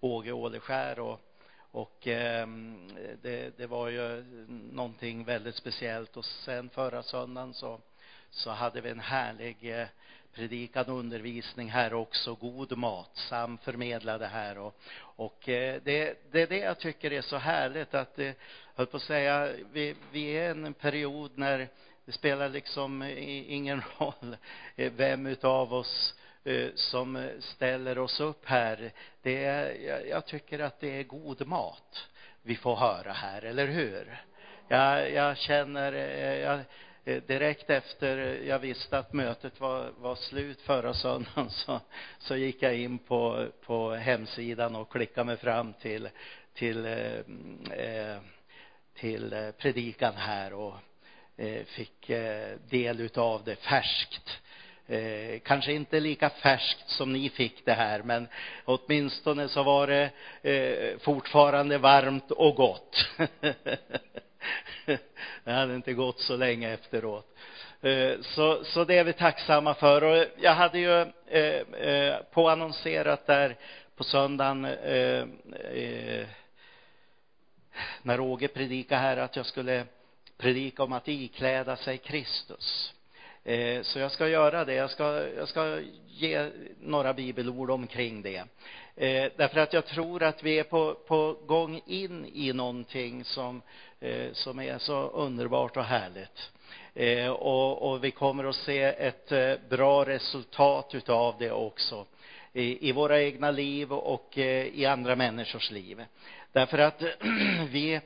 Åge Åleskär och, och eh, det, det var ju någonting väldigt speciellt. Och sen förra söndagen så, så hade vi en härlig eh, predikan och undervisning här också, god mat, Sam förmedlade här och, och eh, det, det är det jag tycker är så härligt att, eh, det, höll på att säga, vi, vi är i en period när det spelar liksom ingen roll eh, vem utav oss Eh, som eh, ställer oss upp här. Det är, jag tycker att det är god mat vi får höra här, eller hur? Jag, jag känner, eh, jag, direkt efter jag visste att mötet var, var slut förra söndagen så, så gick jag in på, på hemsidan och klickade mig fram till, till, eh, till predikan här och eh, fick eh, del utav det färskt. Eh, kanske inte lika färskt som ni fick det här, men åtminstone så var det eh, fortfarande varmt och gott. det hade inte gått så länge efteråt. Eh, så, så det är vi tacksamma för. Och jag hade ju eh, eh, påannonserat där på söndagen eh, eh, när Åge predikade här att jag skulle predika om att ikläda sig Kristus. Eh, så jag ska göra det. Jag ska, jag ska ge några bibelord omkring det. Eh, därför att jag tror att vi är på, på gång in i någonting som eh, som är så underbart och härligt. Eh, och, och, vi kommer att se ett bra resultat utav det också i, i våra egna liv och i andra människors liv. Därför att vi,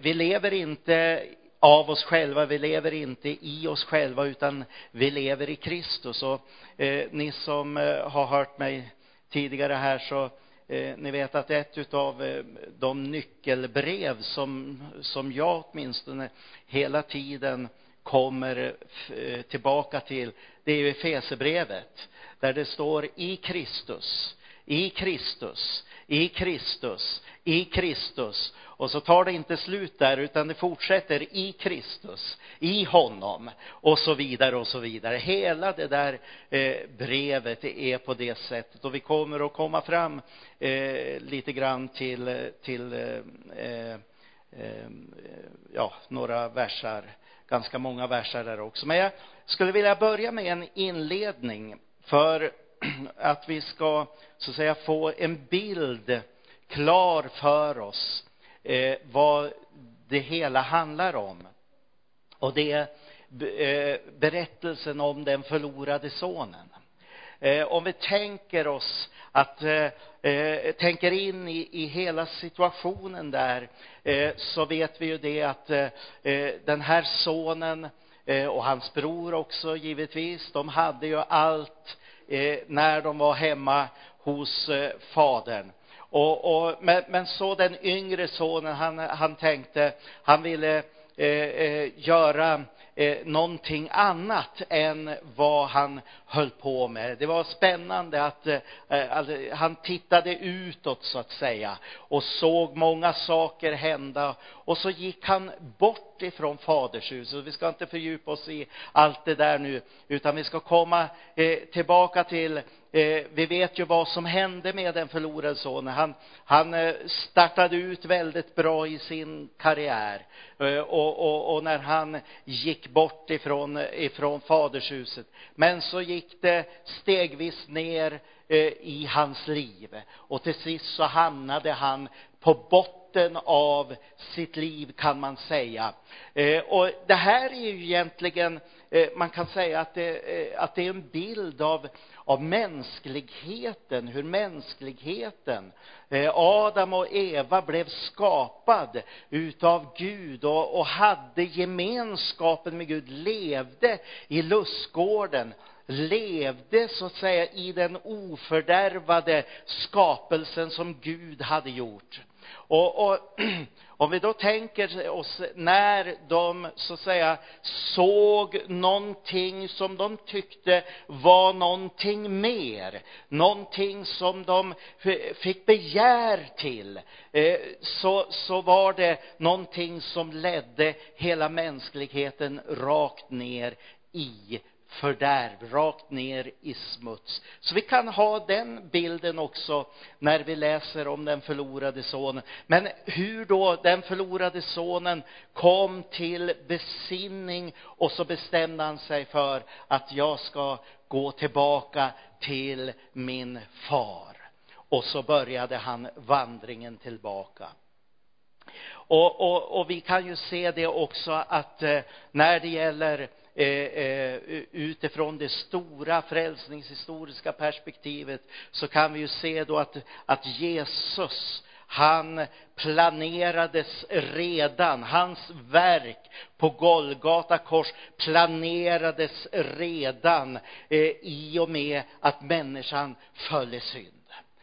vi lever inte av oss själva, vi lever inte i oss själva utan vi lever i Kristus. Och eh, ni som eh, har hört mig tidigare här så Eh, ni vet att ett av eh, de nyckelbrev som, som jag åtminstone hela tiden kommer eh, tillbaka till, det är ju Efesebrevet, där det står i Kristus, i Kristus, i Kristus, i Kristus. Och så tar det inte slut där, utan det fortsätter i Kristus, i honom och så vidare och så vidare. Hela det där eh, brevet är på det sättet och vi kommer att komma fram eh, lite grann till, till eh, eh, eh ja, några versar, ganska många versar där också. Men jag skulle vilja börja med en inledning för att vi ska så att säga få en bild klar för oss eh, vad det hela handlar om. Och det är eh, berättelsen om den förlorade sonen. Eh, om vi tänker oss att eh, eh, tänker in i, i hela situationen där eh, så vet vi ju det att eh, eh den här sonen eh, och hans bror också givetvis, de hade ju allt Eh, när de var hemma hos eh, fadern. Och, och, men, men så den yngre sonen, han, han tänkte, han ville eh, eh, göra eh, någonting annat än vad han höll på med. Det var spännande att eh, alltså, han tittade utåt så att säga och såg många saker hända och så gick han bort ifrån fadershuset. Vi ska inte fördjupa oss i allt det där nu, utan vi ska komma eh, tillbaka till Eh, vi vet ju vad som hände med den förlorade sonen. Han, han eh, startade ut väldigt bra i sin karriär. Eh, och, och, och, när han gick bort ifrån, ifrån fadershuset. Men så gick det stegvis ner eh, i hans liv. Och till sist så hamnade han på botten av sitt liv kan man säga. Eh, och det här är ju egentligen, Eh, man kan säga att det, eh, att det är en bild av av mänskligheten, hur mänskligheten, eh, Adam och Eva blev skapad utav Gud och, och hade gemenskapen med Gud, levde i lustgården, levde så att säga i den ofördärvade skapelsen som Gud hade gjort. Och, och om vi då tänker oss när de så att säga såg någonting som de tyckte var någonting mer, någonting som de fick begär till, eh, så, så var det någonting som ledde hela mänskligheten rakt ner i fördärv, rakt ner i smuts. Så vi kan ha den bilden också när vi läser om den förlorade sonen. Men hur då den förlorade sonen kom till besinning och så bestämde han sig för att jag ska gå tillbaka till min far. Och så började han vandringen tillbaka. Och, och, och vi kan ju se det också att eh, när det gäller eh, eh, utifrån det stora frälsningshistoriska perspektivet så kan vi ju se då att, att Jesus han planerades redan, hans verk på Golgata kors planerades redan eh, i och med att människan föll i synd.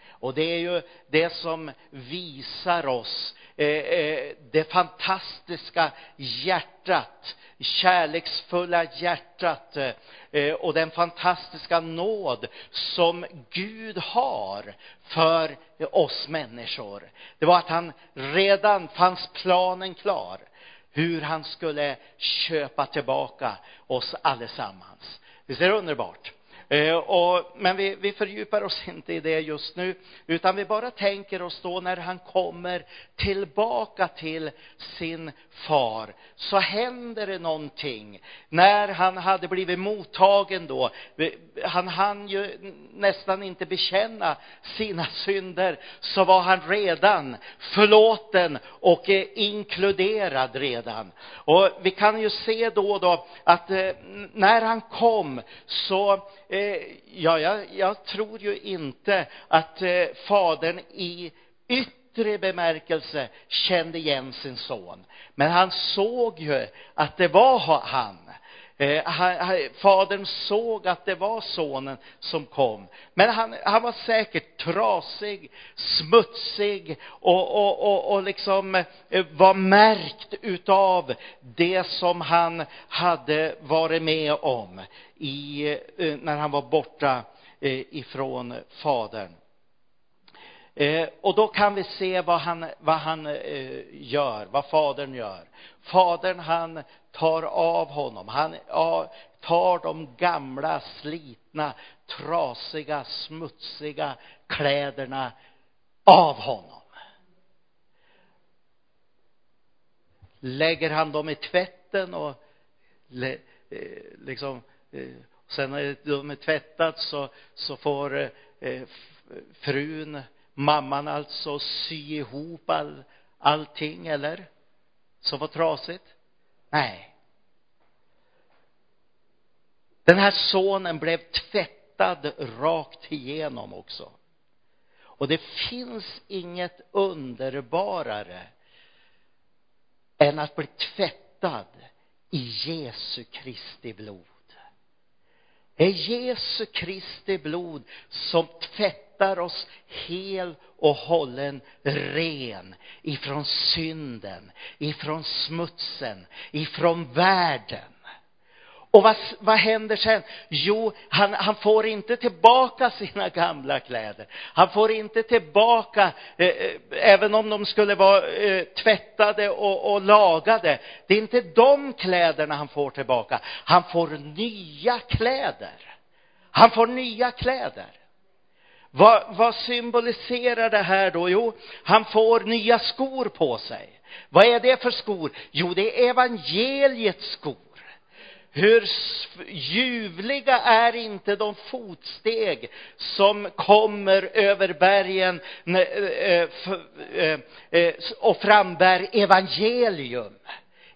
Och det är ju det som visar oss Eh, eh, det fantastiska hjärtat, kärleksfulla hjärtat eh, och den fantastiska nåd som Gud har för oss människor. Det var att han redan fanns planen klar hur han skulle köpa tillbaka oss allesammans. Visst är det underbart? Eh, och, men vi, vi fördjupar oss inte i det just nu, utan vi bara tänker oss då när han kommer tillbaka till sin far, så händer det någonting. När han hade blivit mottagen då, han hann ju nästan inte bekänna sina synder, så var han redan förlåten och eh, inkluderad redan. Och vi kan ju se då då att eh, när han kom så Eh, ja, jag, jag, tror ju inte att eh, fadern i yttre bemärkelse kände igen sin son. Men han såg ju att det var han. Eh, fadern såg att det var sonen som kom. Men han, han var säkert trasig, smutsig och, och, och, och liksom eh, var märkt utav det som han hade varit med om i, eh, när han var borta eh, ifrån fadern. Eh, och då kan vi se vad han, vad han eh, gör, vad fadern gör. Fadern han tar av honom. Han tar de gamla, slitna, trasiga, smutsiga kläderna av honom. Lägger han dem i tvätten och eh, liksom eh, sen när de är tvättat så, så får eh, frun, mamman alltså, sy ihop all, allting, eller? Som var trasigt. Nej. Den här sonen blev tvättad rakt igenom också. Och det finns inget underbarare än att bli tvättad i Jesu Kristi blod. Det är Jesu Kristi blod som tvättar oss hel och hållen ren ifrån synden, ifrån smutsen, ifrån världen. Och vad, vad händer sen? Jo, han, han får inte tillbaka sina gamla kläder. Han får inte tillbaka, eh, eh även om de skulle vara eh, tvättade och, och lagade. Det är inte de kläderna han får tillbaka. Han får nya kläder. Han får nya kläder. Vad, vad symboliserar det här då? Jo, han får nya skor på sig. Vad är det för skor? Jo, det är evangeliets skor. Hur ljuvliga är inte de fotsteg som kommer över bergen och frambär evangelium.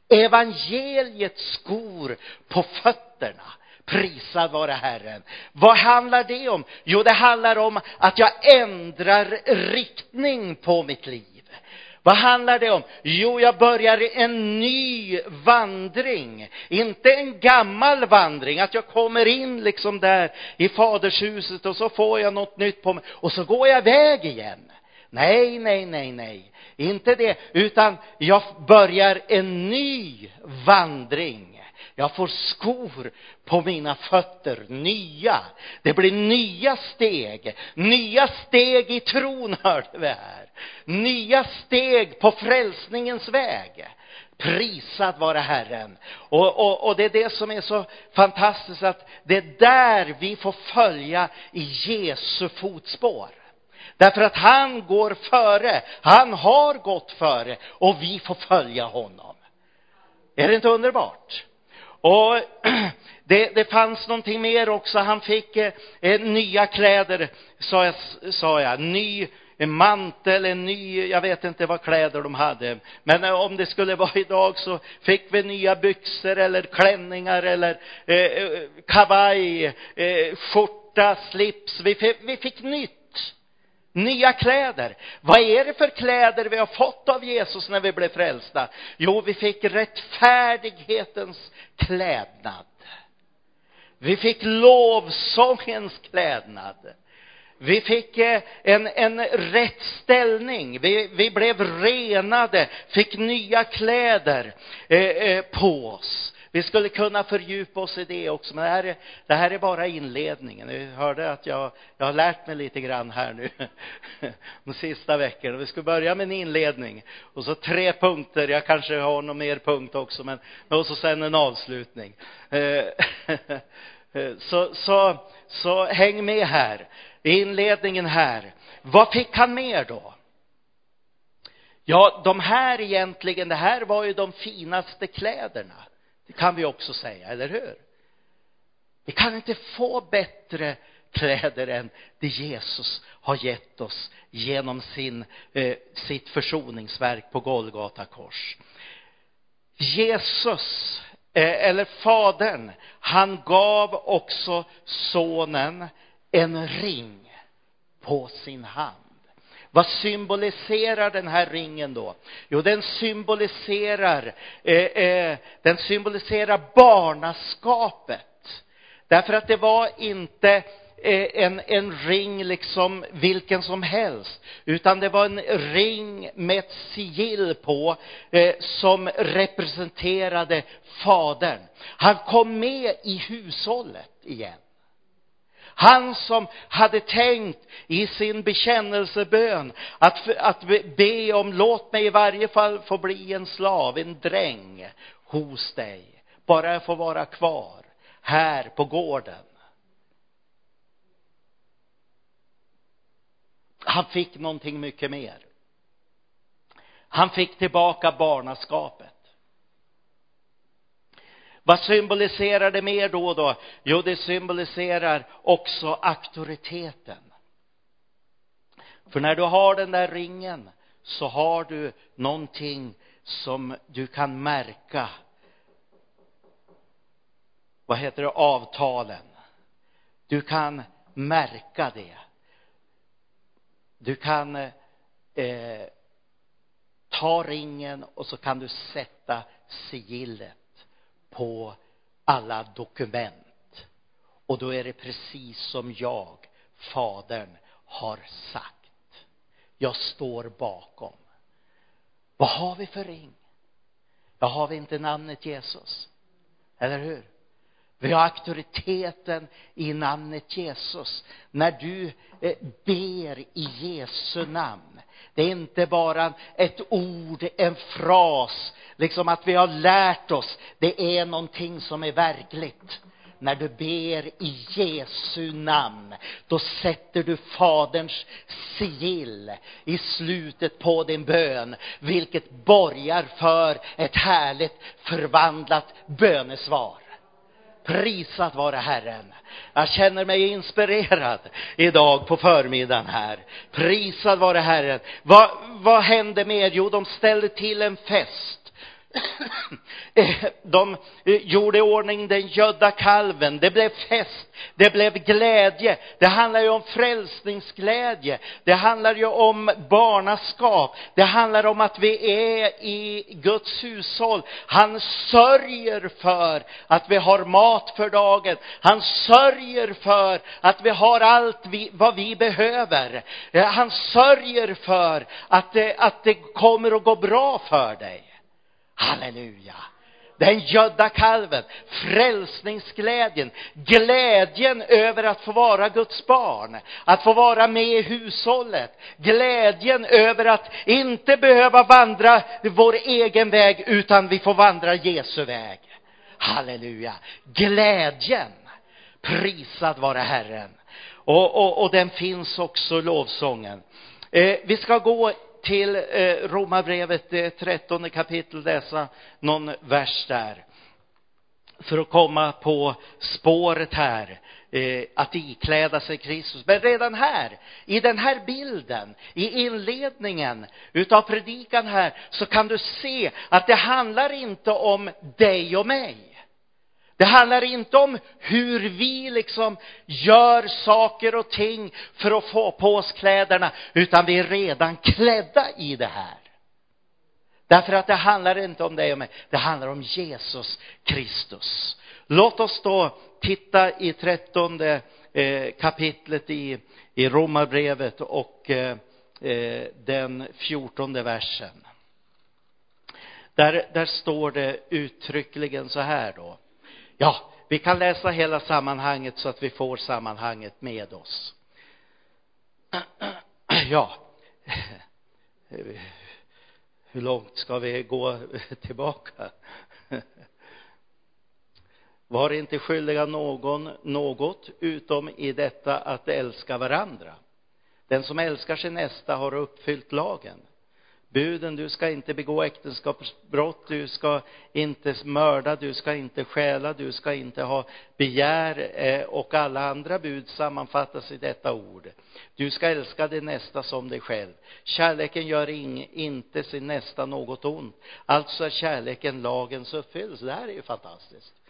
Evangeliets skor på fötterna. Prisad vare Herren. Vad handlar det om? Jo, det handlar om att jag ändrar riktning på mitt liv. Vad handlar det om? Jo, jag börjar en ny vandring. Inte en gammal vandring, att jag kommer in liksom där i fadershuset och så får jag något nytt på mig och så går jag iväg igen. Nej, nej, nej, nej. Inte det, utan jag börjar en ny vandring. Jag får skor på mina fötter, nya. Det blir nya steg, nya steg i tron hörde vi här. Nya steg på frälsningens väg. Prisad vare Herren. Och, och, och det är det som är så fantastiskt att det är där vi får följa i Jesu fotspår. Därför att han går före, han har gått före och vi får följa honom. Är det inte underbart? Och det, det fanns någonting mer också, han fick eh, eh, nya kläder, sa jag, sa jag, ny en mantel, en ny, jag vet inte vad kläder de hade. Men eh, om det skulle vara idag så fick vi nya byxor eller klänningar eller eh, eh kavaj, eh, skjorta, slips. Vi fick, vi fick nytt. Nya kläder. Vad är det för kläder vi har fått av Jesus när vi blev frälsta? Jo, vi fick rättfärdighetens klädnad. Vi fick lovsångens klädnad. Vi fick eh, en, en rätt ställning. Vi, vi blev renade, fick nya kläder eh, eh, på oss. Vi skulle kunna fördjupa oss i det också, men det här är, det här är bara inledningen. Ni hörde att jag, jag har lärt mig lite grann här nu de sista veckorna. Vi ska börja med en inledning och så tre punkter. Jag kanske har någon mer punkt också, men och så sen en avslutning. Eh, eh, så, så, så häng med här inledningen här. Vad fick han mer då? Ja, de här egentligen, det här var ju de finaste kläderna. Det kan vi också säga, eller hur? Vi kan inte få bättre kläder än det Jesus har gett oss genom sin, eh, sitt försoningsverk på Golgata kors. Jesus, eh, eller Fadern, han gav också sonen en ring på sin hand. Vad symboliserar den här ringen då? Jo, den symboliserar, eh, eh, den symboliserar barnaskapet. Därför att det var inte eh, en, en ring liksom vilken som helst, utan det var en ring med ett sigill på eh, som representerade Fadern. Han kom med i hushållet igen. Han som hade tänkt i sin bekännelsebön att, att be om, låt mig i varje fall få bli en slav, en dräng hos dig. Bara jag får vara kvar här på gården. Han fick någonting mycket mer. Han fick tillbaka barnaskapet. Vad symboliserar det mer då och då? Jo, det symboliserar också auktoriteten. För när du har den där ringen så har du någonting som du kan märka. Vad heter det? Avtalen. Du kan märka det. Du kan eh, ta ringen och så kan du sätta sigillet på alla dokument. Och då är det precis som jag, Fadern, har sagt. Jag står bakom. Vad har vi för ring? Ja, har vi inte namnet Jesus? Eller hur? Vi har auktoriteten i namnet Jesus. När du eh, ber i Jesu namn. Det är inte bara ett ord, en fras, liksom att vi har lärt oss. Det är någonting som är verkligt. När du ber i Jesu namn, då sätter du Faderns sigill i slutet på din bön, vilket borgar för ett härligt förvandlat bönesvar. Prisat vare Herren. Jag känner mig inspirerad idag på förmiddagen här. Prisad vare Herren. Vad, vad hände mer? Jo, de ställde till en fest. Eh, de eh, gjorde i ordning den gödda kalven. Det blev fest. Det blev glädje. Det handlar ju om frälsningsglädje. Det handlar ju om barnaskap. Det handlar om att vi är i Guds hushåll. Han sörjer för att vi har mat för dagen. Han sörjer för att vi har allt vi, vad vi behöver. Eh, han sörjer för att det, att det kommer att gå bra för dig. Halleluja. den gödda kalven, frälsningsglädjen, glädjen över att få vara Guds barn, att få vara med i hushållet, glädjen över att inte behöva vandra vår egen väg utan vi får vandra Jesu väg. Halleluja! Glädjen, prisad vare Herren. Och, och, och den finns också i lovsången. Eh, vi ska gå till eh, Romarbrevet, det trettonde kapitel, läsa någon vers där. För att komma på spåret här, eh, att ikläda sig Kristus. Men redan här, i den här bilden, i inledningen utav predikan här, så kan du se att det handlar inte om dig och mig. Det handlar inte om hur vi liksom gör saker och ting för att få på oss kläderna, utan vi är redan klädda i det här. Därför att det handlar inte om dig och mig, det handlar om Jesus Kristus. Låt oss då titta i trettonde eh, kapitlet i, i Romarbrevet och eh, eh, den fjortonde versen. Där, där står det uttryckligen så här då. Ja, vi kan läsa hela sammanhanget så att vi får sammanhanget med oss. Ja, hur långt ska vi gå tillbaka? Var inte skyldiga någon något utom i detta att älska varandra. Den som älskar sin nästa har uppfyllt lagen buden, du ska inte begå äktenskapsbrott, du ska inte mörda, du ska inte stjäla, du ska inte ha begär eh, och alla andra bud sammanfattas i detta ord. Du ska älska din nästa som dig själv. Kärleken gör inte sin nästa något ont. Alltså är kärleken lagens uppfyllelse. Det här är ju fantastiskt.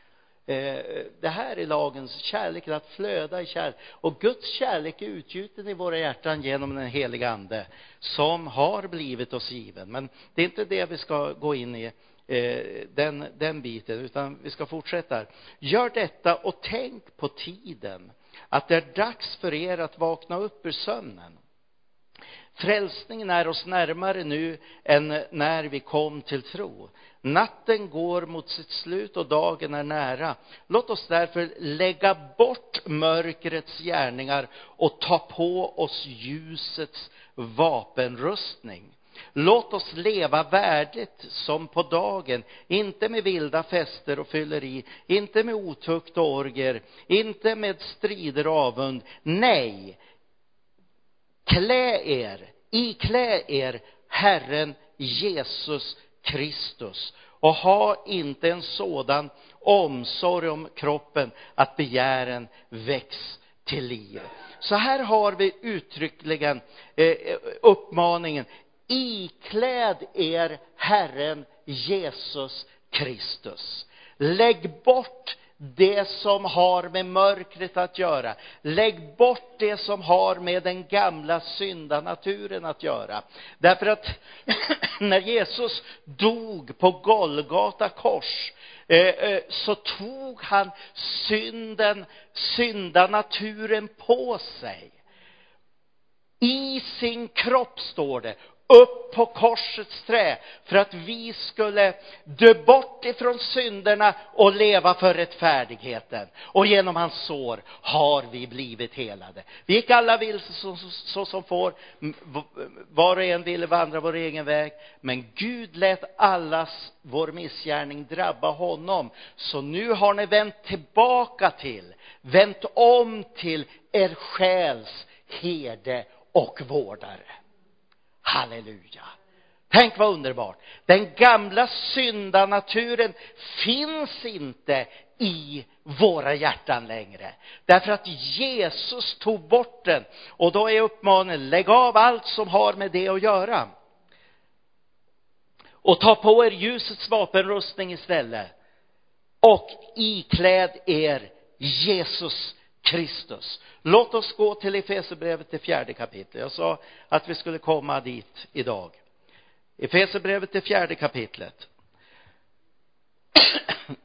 Eh, det här är lagens kärlek, att flöda i kärlek. Och Guds kärlek är utgjuten i våra hjärtan genom den heliga Ande som har blivit oss given. Men det är inte det vi ska gå in i, eh, den, den biten, utan vi ska fortsätta. Gör detta och tänk på tiden, att det är dags för er att vakna upp ur sömnen. Frälsningen är oss närmare nu än när vi kom till tro. Natten går mot sitt slut och dagen är nära. Låt oss därför lägga bort mörkrets gärningar och ta på oss ljusets vapenrustning. Låt oss leva värdigt som på dagen, inte med vilda fester och fylleri, inte med otukt och orger, inte med strider och avund. Nej, klä er, iklä er Herren Jesus Kristus och ha inte en sådan omsorg om kroppen att begären väcks till liv. Så här har vi uttryckligen eh, uppmaningen ikläd er Herren Jesus Kristus. Lägg bort det som har med mörkret att göra. Lägg bort det som har med den gamla syndanaturen att göra. Därför att när Jesus dog på Golgata kors eh, eh, så tog han synden, syndanaturen på sig. I sin kropp, står det, upp på korsets trä för att vi skulle dö bort ifrån synderna och leva för rättfärdigheten. Och genom hans sår har vi blivit helade. Vi gick alla vilse så, så, så som får, var och en ville vandra vår egen väg. Men Gud lät allas vår missgärning drabba honom. Så nu har ni vänt tillbaka till, vänt om till er själs herde och vårdare. Halleluja. Tänk vad underbart. Den gamla syndanaturen finns inte i våra hjärtan längre. Därför att Jesus tog bort den. Och då är uppmaningen, lägg av allt som har med det att göra. Och ta på er ljusets vapenrustning istället. Och ikläd er Jesus Kristus. Låt oss gå till Efesierbrevet, det fjärde kapitlet. Jag sa att vi skulle komma dit idag. Efesierbrevet, det fjärde kapitlet.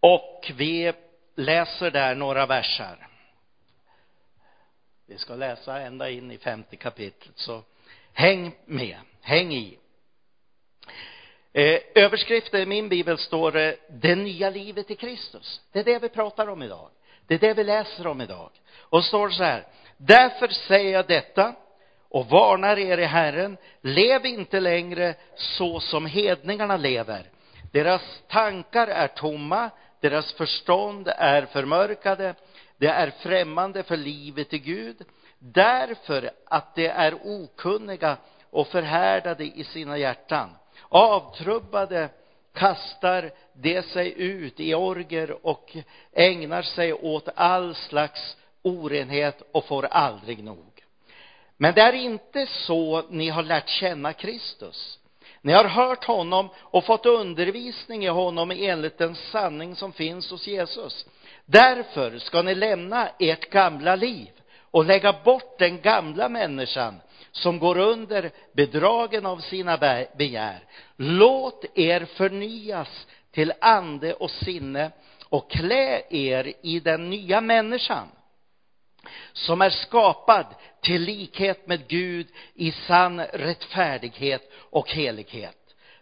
Och vi läser där några versar. Vi ska läsa ända in i femte kapitlet, så Häng med, häng i. Eh, överskriften i min bibel står det, det nya livet i Kristus. Det är det vi pratar om idag. Det är det vi läser om idag. Och står så här, därför säger jag detta och varnar er i Herren, lev inte längre så som hedningarna lever. Deras tankar är tomma, deras förstånd är förmörkade, det är främmande för livet i Gud, därför att de är okunniga och förhärdade i sina hjärtan. Avtrubbade kastar de sig ut i orger och ägnar sig åt all slags orenhet och får aldrig nog. Men det är inte så ni har lärt känna Kristus. Ni har hört honom och fått undervisning i honom enligt den sanning som finns hos Jesus. Därför ska ni lämna ert gamla liv och lägga bort den gamla människan som går under bedragen av sina begär. Låt er förnyas till ande och sinne och klä er i den nya människan som är skapad till likhet med Gud i sann rättfärdighet och helighet.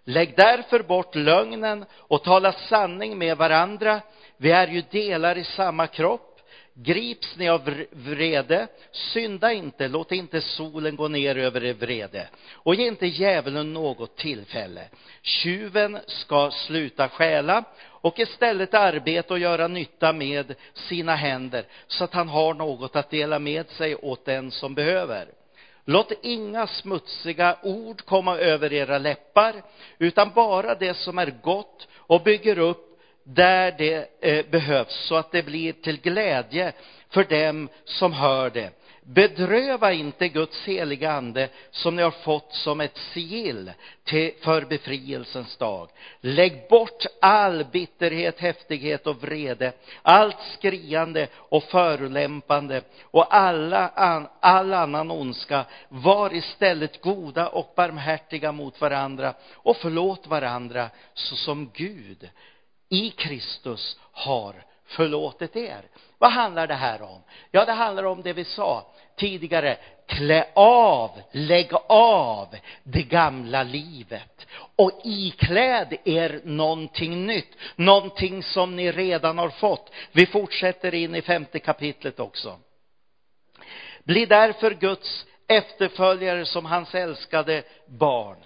Lägg därför bort lögnen och tala sanning med varandra. Vi är ju delar i samma kropp. Grips ni av vrede, synda inte, låt inte solen gå ner över er vrede och ge inte djävulen något tillfälle. Tjuven ska sluta stjäla och istället arbeta och göra nytta med sina händer så att han har något att dela med sig åt den som behöver. Låt inga smutsiga ord komma över era läppar, utan bara det som är gott och bygger upp där det eh, behövs så att det blir till glädje för dem som hör det. Bedröva inte Guds heliga ande som ni har fått som ett sigill till, för befrielsens dag. Lägg bort all bitterhet, häftighet och vrede, allt skriande och förolämpande och alla, an, all annan ondska. Var istället goda och barmhärtiga mot varandra och förlåt varandra så som Gud i Kristus har förlåtit er. Vad handlar det här om? Ja, det handlar om det vi sa tidigare. Klä av, lägg av det gamla livet och ikläd er någonting nytt, någonting som ni redan har fått. Vi fortsätter in i femte kapitlet också. Bli därför Guds efterföljare som hans älskade barn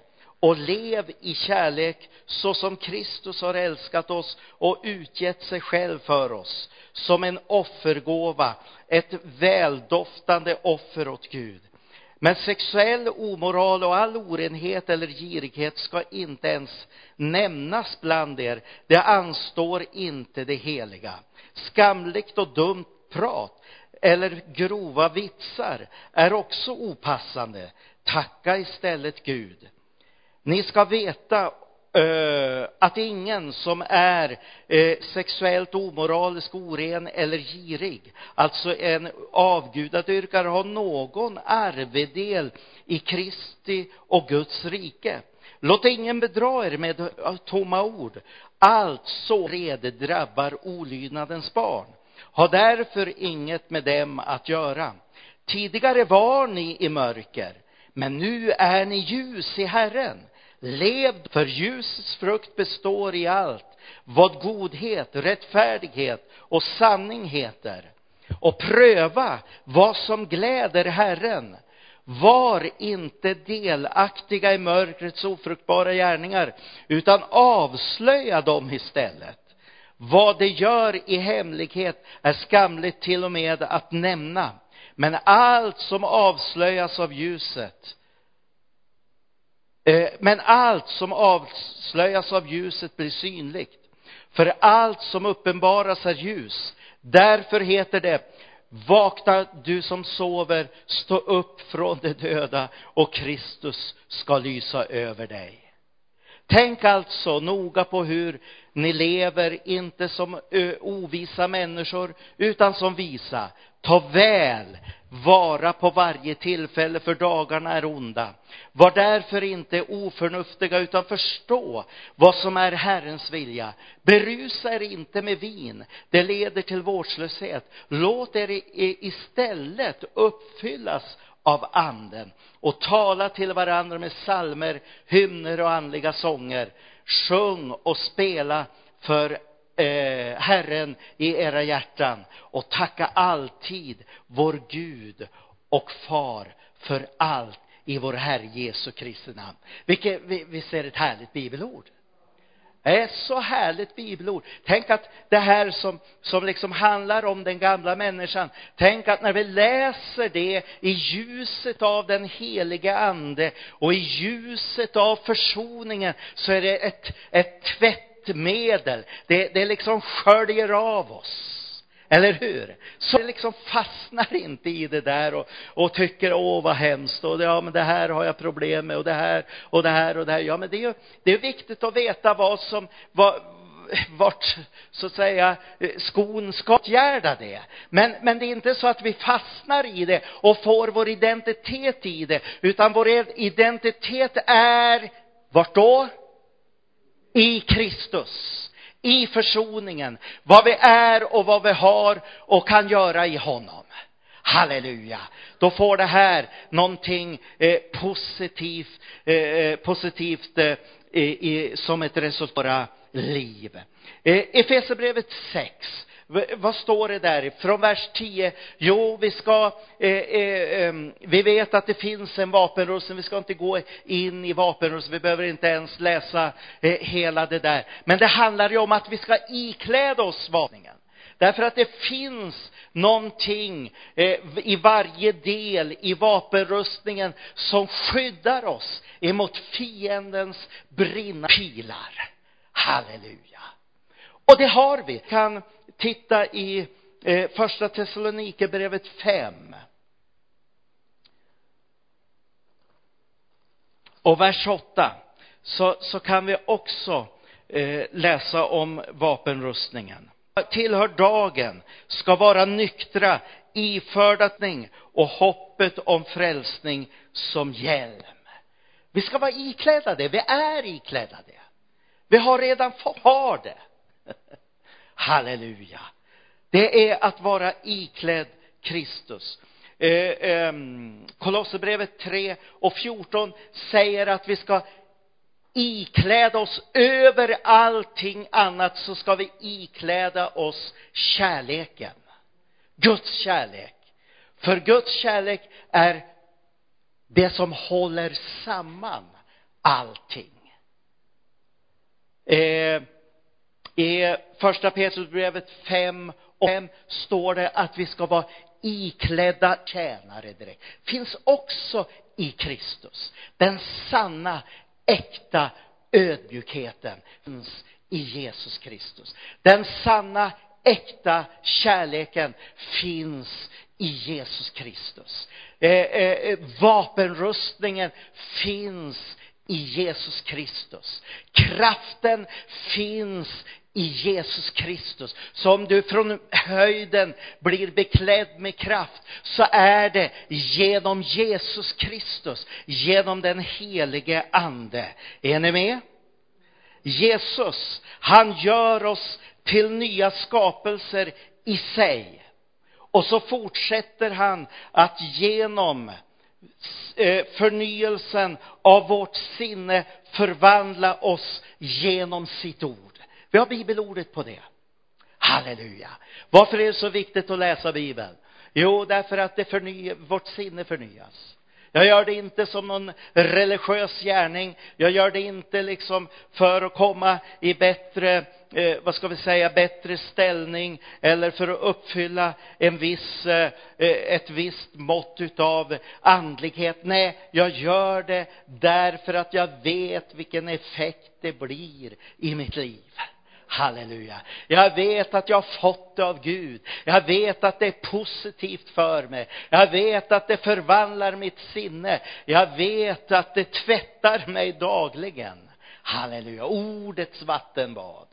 och lev i kärlek så som Kristus har älskat oss och utgett sig själv för oss som en offergåva, ett väldoftande offer åt Gud. Men sexuell omoral och all orenhet eller girighet ska inte ens nämnas bland er. Det anstår inte det heliga. Skamligt och dumt prat eller grova vitsar är också opassande. Tacka istället Gud. Ni ska veta eh, att ingen som är eh, sexuellt omoralisk, oren eller girig, alltså en avgudadyrkare, har någon arvedel i Kristi och Guds rike. Låt ingen bedra er med tomma ord. Allt så rede drabbar olydnadens barn. Ha därför inget med dem att göra. Tidigare var ni i mörker, men nu är ni ljus i Herren. Lev, för ljusets frukt består i allt vad godhet, rättfärdighet och sanning heter. Och pröva vad som gläder Herren. Var inte delaktiga i mörkrets ofruktbara gärningar, utan avslöja dem istället. Vad de gör i hemlighet är skamligt till och med att nämna. Men allt som avslöjas av ljuset Eh, men allt som avslöjas av ljuset blir synligt. För allt som uppenbaras är ljus. Därför heter det, vakna du som sover, stå upp från de döda och Kristus ska lysa över dig. Tänk alltså noga på hur ni lever, inte som ovisa människor, utan som visa. Ta väl vara på varje tillfälle, för dagarna är onda. Var därför inte oförnuftiga, utan förstå vad som är Herrens vilja. Berusa er inte med vin, det leder till vårdslöshet. Låt er istället uppfyllas av anden och tala till varandra med salmer, hymner och andliga sånger. Sjung och spela för eh, Herren i era hjärtan och tacka alltid vår Gud och Far för allt i vår Herre Jesu Kristi namn. Vilket, visst är det ett härligt bibelord? Det är så härligt bibelord. Tänk att det här som, som liksom handlar om den gamla människan, tänk att när vi läser det i ljuset av den helige ande och i ljuset av försoningen så är det ett, ett medel, Det, det liksom sköljer av oss. Eller hur? Så det liksom fastnar inte i det där och, och tycker åh vad hemskt och ja men det här har jag problem med och det här och det här och det här. Ja men det är ju, det är viktigt att veta vad som, vad, vart så att säga skon ska åtgärda det. Men, men det är inte så att vi fastnar i det och får vår identitet i det, utan vår identitet är vart då? I Kristus i försoningen, vad vi är och vad vi har och kan göra i honom. Halleluja! Då får det här någonting eh, positivt, eh, eh positivt eh, i, som ett resultat av våra liv. Eh, Efesierbrevet 6 vad står det där från vers 10? Jo, vi ska, eh, eh, ehm, vi vet att det finns en vapenrustning, vi ska inte gå in i vapenrustning, vi behöver inte ens läsa eh, hela det där. Men det handlar ju om att vi ska ikläda oss vapningen. Därför att det finns någonting eh, i varje del i vapenrustningen som skyddar oss emot fiendens brinnande pilar. Halleluja! Och det har vi. Kan titta i eh, första Thessalonikerbrevet 5. Och vers 8 så, så kan vi också eh, läsa om vapenrustningen. Tillhör dagen, ska vara nyktra, ifördatning och hoppet om frälsning som hjälm. Vi ska vara iklädda det, vi är iklädda det. Vi har redan fått, har det. Halleluja. Det är att vara iklädd Kristus. Eh, eh, Kolosserbrevet 3 och 14 säger att vi ska ikläda oss över allting annat så ska vi ikläda oss kärleken. Guds kärlek. För Guds kärlek är det som håller samman allting. Eh, i första Petrusbrevet 5 och 5 står det att vi ska vara iklädda tjänare direkt. Finns också i Kristus. Den sanna, äkta ödmjukheten finns i Jesus Kristus. Den sanna, äkta kärleken finns i Jesus Kristus. Eh, eh, eh vapenrustningen finns i Jesus Kristus. Kraften finns i Jesus Kristus. Så om du från höjden blir beklädd med kraft så är det genom Jesus Kristus, genom den helige ande. Är ni med? Jesus, han gör oss till nya skapelser i sig. Och så fortsätter han att genom eh, förnyelsen av vårt sinne förvandla oss genom sitt ord. Vi har bibelordet på det. Halleluja. Varför är det så viktigt att läsa Bibeln? Jo, därför att det förny, vårt sinne förnyas. Jag gör det inte som någon religiös gärning. Jag gör det inte liksom för att komma i bättre, eh, vad ska vi säga, bättre ställning eller för att uppfylla en viss, eh, eh ett visst mått utav andlighet. Nej, jag gör det därför att jag vet vilken effekt det blir i mitt liv. Halleluja. Jag vet att jag har fått det av Gud. Jag vet att det är positivt för mig. Jag vet att det förvandlar mitt sinne. Jag vet att det tvättar mig dagligen. Halleluja. Ordets vattenbad.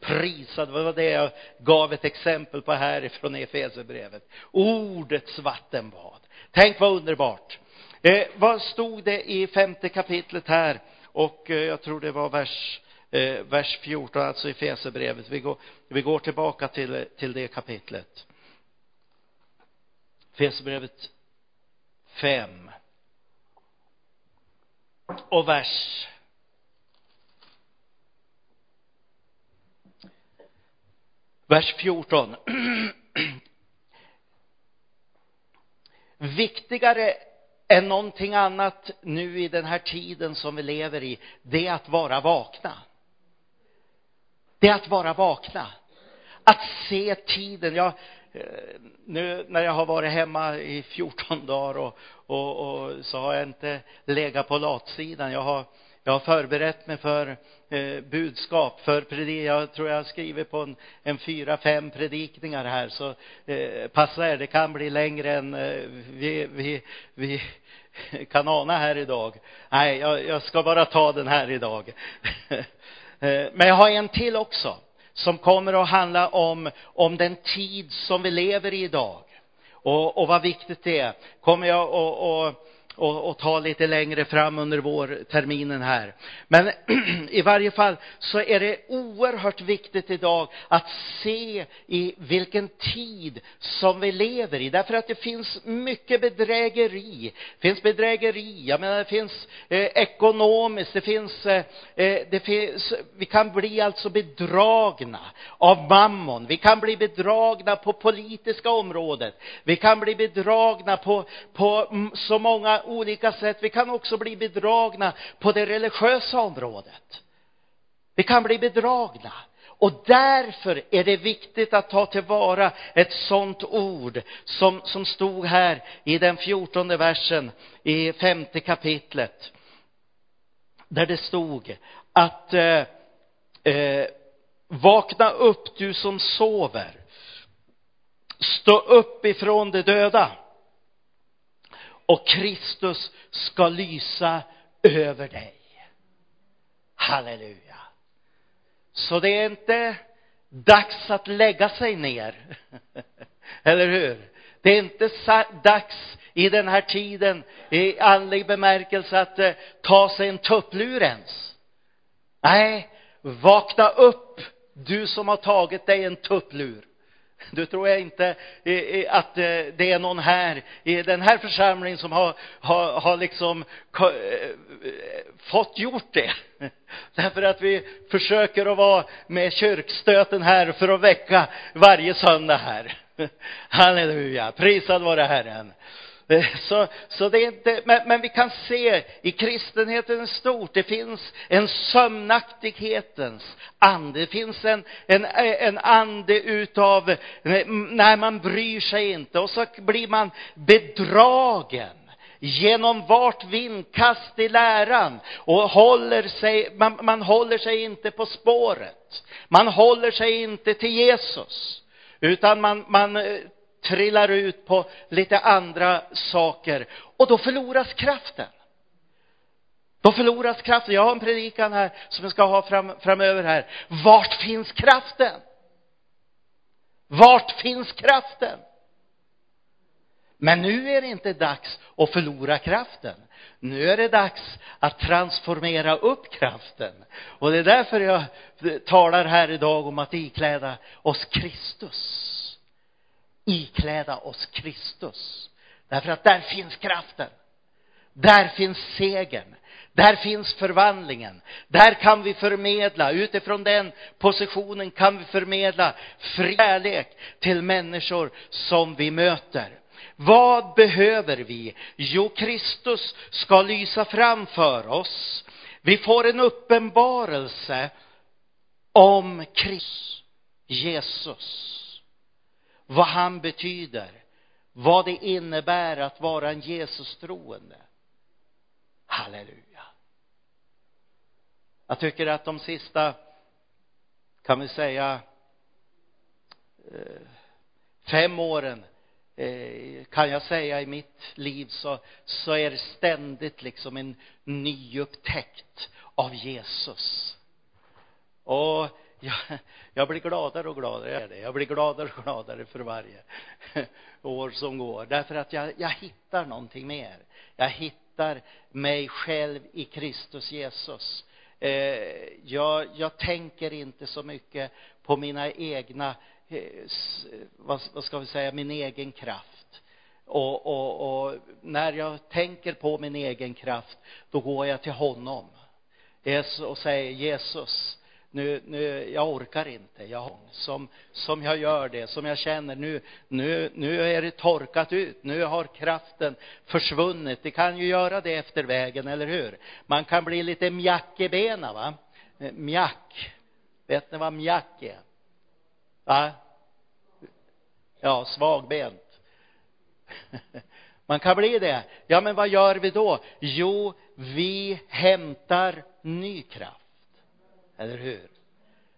prisad. Det var det jag gav ett exempel på här ifrån Efesierbrevet. Ordets vattenbad. Tänk vad underbart. Eh, vad stod det i femte kapitlet här? Och eh, jag tror det var vers, eh, vers 14, alltså i Fesebrevet. Vi går, vi går tillbaka till, till det kapitlet. Fesebrevet 5 och vers vers 14 viktigare än någonting annat nu i den här tiden som vi lever i det är att vara vakna det är att vara vakna att se tiden jag eh, nu när jag har varit hemma i 14 dagar och, och, och så har jag inte legat på latsidan jag har jag har förberett mig för eh, budskap, för predik. Jag tror jag har skrivit på en, en fyra, fem predikningar här, så eh, passa er, det kan bli längre än eh, vi, vi, vi kan ana här idag. Nej, jag, jag ska bara ta den här idag. Eh, men jag har en till också, som kommer att handla om, om den tid som vi lever i idag. Och, och vad viktigt det är. Kommer jag att och, och ta lite längre fram under vårterminen här. Men i varje fall så är det oerhört viktigt idag att se i vilken tid som vi lever i. Därför att det finns mycket bedrägeri. Det finns bedrägeri, jag menar det finns eh, ekonomiskt, det finns, eh, eh det finns, vi kan bli alltså bedragna av mammon. Vi kan bli bedragna på politiska området. Vi kan bli bedragna på, på så många olika sätt. Vi kan också bli bedragna på det religiösa området. Vi kan bli bedragna. Och därför är det viktigt att ta tillvara ett sånt ord som, som stod här i den fjortonde versen i femte kapitlet. Där det stod att eh, eh, vakna upp du som sover. Stå upp ifrån de döda och Kristus ska lysa över dig. Halleluja. Så det är inte dags att lägga sig ner. Eller hur? Det är inte dags i den här tiden i andlig bemärkelse att eh, ta sig en tupplur ens. Nej, vakna upp du som har tagit dig en tupplur. Du tror jag inte eh, eh, att eh, det är någon här i den här församlingen som har, har, har liksom fått gjort det. Därför att vi försöker att vara med kyrkstöten här för att väcka varje söndag här. Halleluja, prisad vare Herren. Eh, så, så det är inte, men, men vi kan se i kristenheten stort, det finns en sömnaktighetens ande. Det finns en, en, en ande utav, när man bryr sig inte och så blir man bedragen genom vart vindkast i läran och håller sig, man, man håller sig inte på spåret. Man håller sig inte till Jesus, utan man, man eh, trillar ut på lite andra saker och då förloras kraften. Då förloras kraften. Jag har en predikan här som jag ska ha fram, framöver här. Vart finns kraften? Vart finns kraften? Men nu är det inte dags att förlora kraften. Nu är det dags att transformera upp kraften. Och det är därför jag talar här idag om att ikläda oss Kristus ikläda oss Kristus. Därför att där finns kraften. Där finns segern. Där finns förvandlingen. Där kan vi förmedla, utifrån den positionen kan vi förmedla fri kärlek till människor som vi möter. Vad behöver vi? Jo, Kristus ska lysa fram för oss. Vi får en uppenbarelse om Kristus, Jesus vad han betyder, vad det innebär att vara en Jesus-troende. Halleluja. Jag tycker att de sista, kan vi säga, eh, fem åren eh, kan jag säga i mitt liv så, så är det ständigt liksom en nyupptäckt av Jesus. Och jag, jag blir gladare och gladare. Jag blir gladare och gladare för varje år som går. Därför att jag, jag hittar någonting mer. Jag hittar mig själv i Kristus Jesus. Eh, jag, jag tänker inte så mycket på mina egna, eh, vad, vad ska vi säga, min egen kraft. Och, och, och när jag tänker på min egen kraft, då går jag till honom och säger Jesus, nu, nu, jag orkar inte. Jag, som, som jag gör det, som jag känner nu, nu, nu är det torkat ut. Nu har kraften försvunnit. Det kan ju göra det efter vägen, eller hur? Man kan bli lite mjack i benen, va? Mjack. Vet ni vad mjack är? Va? Ja, svagbent. Man kan bli det. Ja, men vad gör vi då? Jo, vi hämtar ny kraft. Eller hur?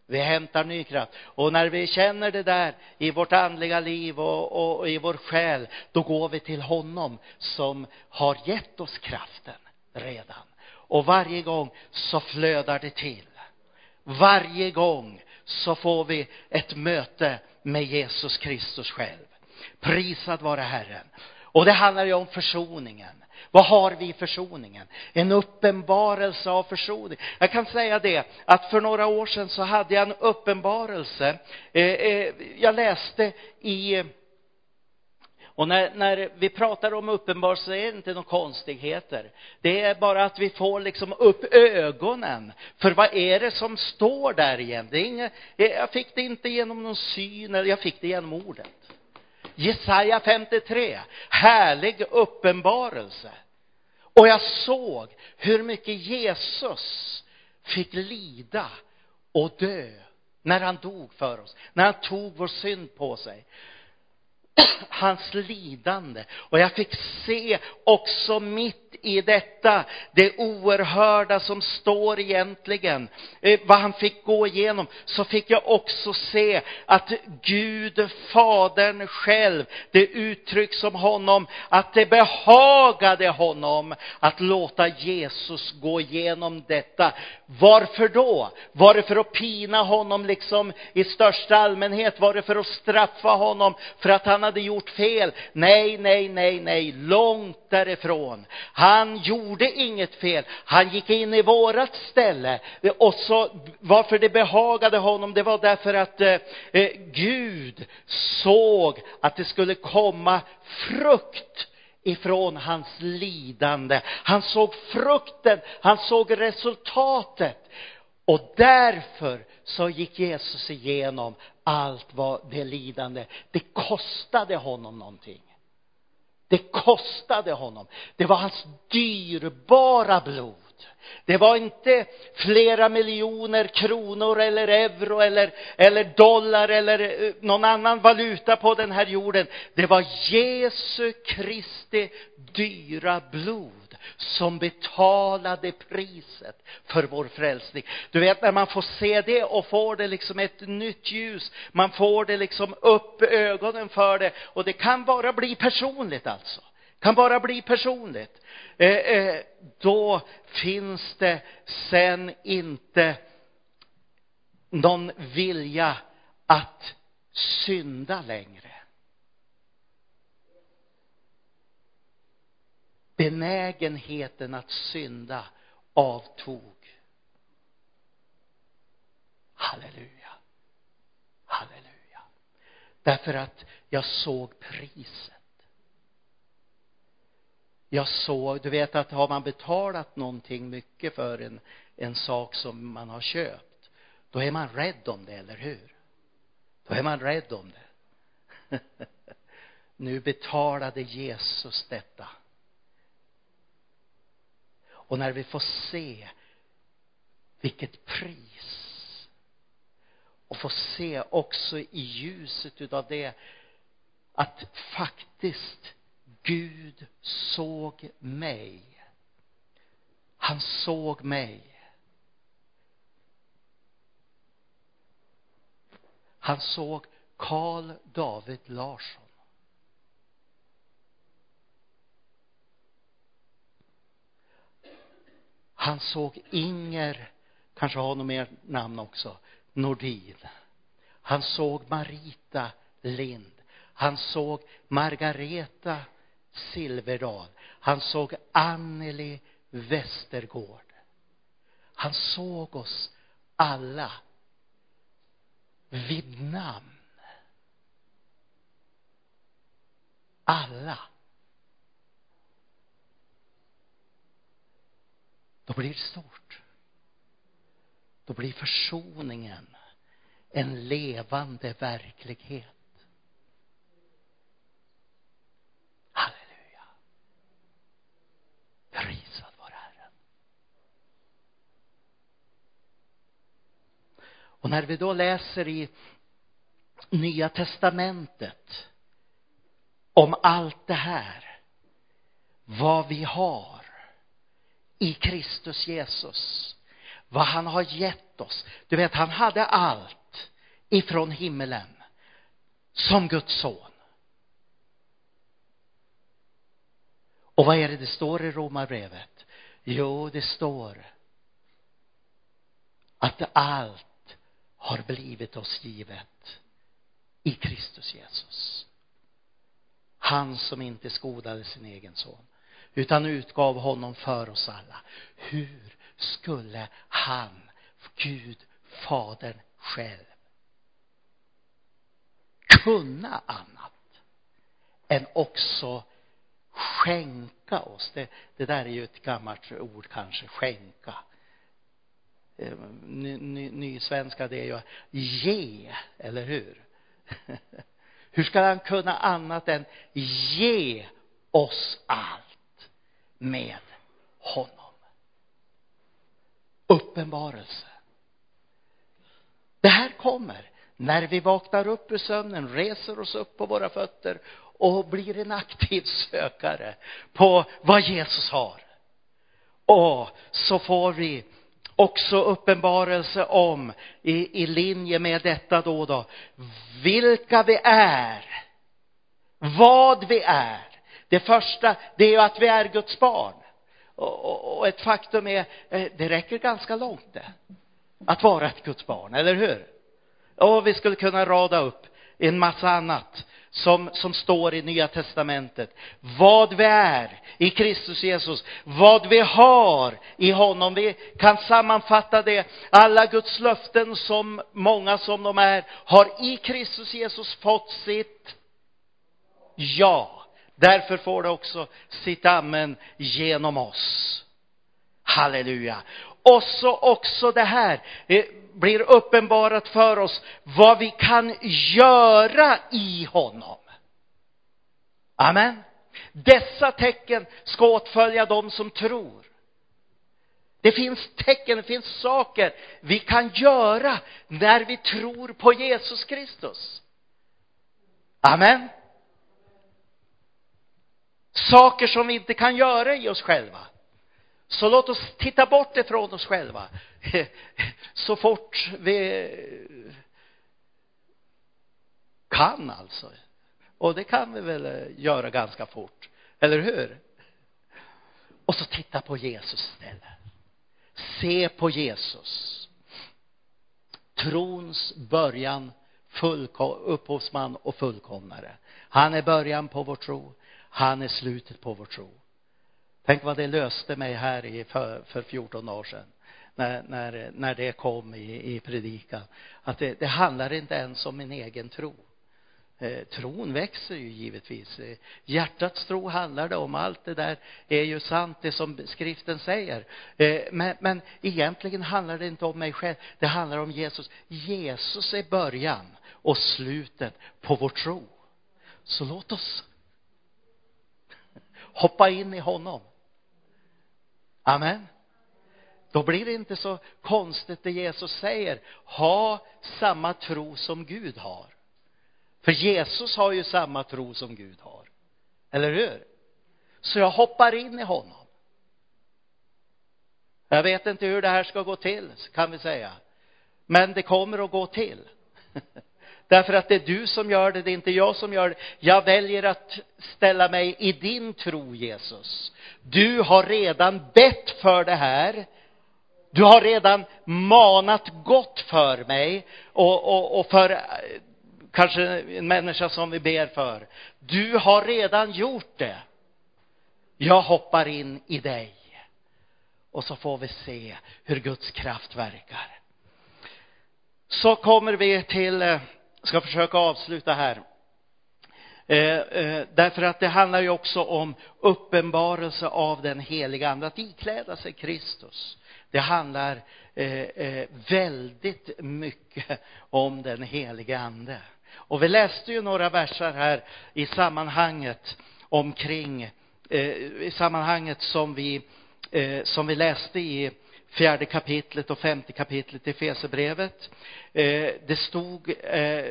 Vi hämtar ny kraft. Och när vi känner det där i vårt andliga liv och, och, och, i vår själ, då går vi till honom som har gett oss kraften redan. Och varje gång så flödar det till. Varje gång så får vi ett möte med Jesus Kristus själv. Prisad vare Herren. Och det handlar ju om försoningen. Vad har vi i försoningen? En uppenbarelse av försoning. Jag kan säga det, att för några år sedan så hade jag en uppenbarelse. Eh, eh, jag läste i och när, när vi pratar om uppenbarelse så är det inte några konstigheter. Det är bara att vi får liksom upp ögonen. För vad är det som står där igen? Det är inga, eh, jag fick det inte genom någon syn, eller jag fick det genom ordet. Jesaja 53, härlig uppenbarelse. Och jag såg hur mycket Jesus fick lida och dö när han dog för oss, när han tog vår synd på sig hans lidande. Och jag fick se också mitt i detta, det oerhörda som står egentligen, eh, vad han fick gå igenom, så fick jag också se att Gud, Fadern själv, det uttrycks som honom, att det behagade honom att låta Jesus gå igenom detta. Varför då? Var det för att pina honom liksom i största allmänhet? Var det för att straffa honom för att han hade gjort fel? Nej, nej, nej, nej, långt därifrån. Han gjorde inget fel. Han gick in i vårat ställe. Och så, varför det behagade honom, det var därför att eh, eh Gud såg att det skulle komma frukt ifrån hans lidande. Han såg frukten, han såg resultatet. Och därför så gick Jesus igenom allt vad det lidande. Det kostade honom någonting. Det kostade honom. Det var hans dyrbara blod. Det var inte flera miljoner kronor eller euro eller, eller dollar eller eh, någon annan valuta på den här jorden. Det var Jesu Kristi dyra blod som betalade priset för vår frälsning. Du vet när man får se det och får det liksom ett nytt ljus, man får det liksom upp ögonen för det och det kan bara bli personligt alltså. Kan bara bli personligt. Eh, eh, då finns det sen inte någon vilja att synda längre. Benägenheten att synda avtog. Halleluja. Halleluja. Därför att jag såg priset. Jag såg, du vet att har man betalat någonting mycket för en, en sak som man har köpt, då är man rädd om det, eller hur? Då är man rädd om det. nu betalade Jesus detta. Och när vi får se vilket pris och få se också i ljuset utav det att faktiskt Gud såg mig. Han såg mig. Han såg Karl David Larsson. Han såg Inger, kanske har något mer namn också, Nordin. Han såg Marita Lind. Han såg Margareta Silverdal. Han såg Anneli Westergård. Han såg oss alla vid namn. Alla. Då blir det stort. Då blir försoningen en levande verklighet. Halleluja. Prisad vare Herren. Och när vi då läser i Nya testamentet om allt det här, vad vi har i Kristus Jesus, vad han har gett oss. Du vet, han hade allt ifrån himmelen som Guds son. Och vad är det det står i Romarbrevet? Jo, det står att allt har blivit oss givet i Kristus Jesus. Han som inte skodade sin egen son, utan utgav honom för oss alla. Hur skulle han, Gud, Fadern själv, kunna annat än också skänka oss. Det, det där är ju ett gammalt ord kanske, skänka. Eh, ny, ny, nysvenska det är ju ge, eller hur? Hur ska han kunna annat än ge oss allt med honom? Uppenbarelse. Det här kommer när vi vaknar upp ur sömnen, reser oss upp på våra fötter och blir en aktiv sökare på vad Jesus har. Och så får vi också uppenbarelse om, i, i linje med detta då, då, vilka vi är, vad vi är. Det första, det är ju att vi är Guds barn. Och, och, och ett faktum är, eh, det räcker ganska långt det, att vara ett Guds barn, eller hur? Och vi skulle kunna rada upp en massa annat som, som står i Nya Testamentet. Vad vi är i Kristus Jesus, vad vi har i honom. Vi kan sammanfatta det. Alla Guds löften, som många som de är, har i Kristus Jesus fått sitt ja. Därför får det också sitt amen genom oss. Halleluja. Och så också det här blir uppenbarat för oss vad vi kan göra i honom. Amen. Dessa tecken ska åtfölja dem som tror. Det finns tecken, det finns saker vi kan göra när vi tror på Jesus Kristus. Amen. Saker som vi inte kan göra i oss själva. Så låt oss titta bort ifrån oss själva så fort vi kan alltså. Och det kan vi väl göra ganska fort, eller hur? Och så titta på Jesus istället. Se på Jesus. Trons början, upphovsman och fullkomnare. Han är början på vår tro. Han är slutet på vår tro. Tänk vad det löste mig här i för, för 14 år sedan. När, när, när det kom i, i predikan. Att det, det handlar inte ens om min egen tro. Eh, tron växer ju givetvis. Eh, hjärtats tro handlar det om. Allt det där är ju sant, det som skriften säger. Eh, men, men egentligen handlar det inte om mig själv. Det handlar om Jesus. Jesus är början och slutet på vår tro. Så låt oss hoppa in i honom. Amen. Då blir det inte så konstigt det Jesus säger. Ha samma tro som Gud har. För Jesus har ju samma tro som Gud har. Eller hur? Så jag hoppar in i honom. Jag vet inte hur det här ska gå till, kan vi säga. Men det kommer att gå till. Därför att det är du som gör det, det är inte jag som gör det. Jag väljer att ställa mig i din tro, Jesus. Du har redan bett för det här du har redan manat gott för mig och, och, och för eh, kanske en människa som vi ber för. Du har redan gjort det. Jag hoppar in i dig. Och så får vi se hur Guds kraft verkar. Så kommer vi till, eh, ska försöka avsluta här. Eh, eh, därför att det handlar ju också om uppenbarelse av den heliga Ande, att ikläda sig Kristus. Det handlar eh, eh väldigt mycket om den heliga Ande. Och vi läste ju några verser här i sammanhanget omkring, eh, i sammanhanget som vi, eh, som vi läste i fjärde kapitlet och femte kapitlet i Fesebrevet. Eh, det stod eh,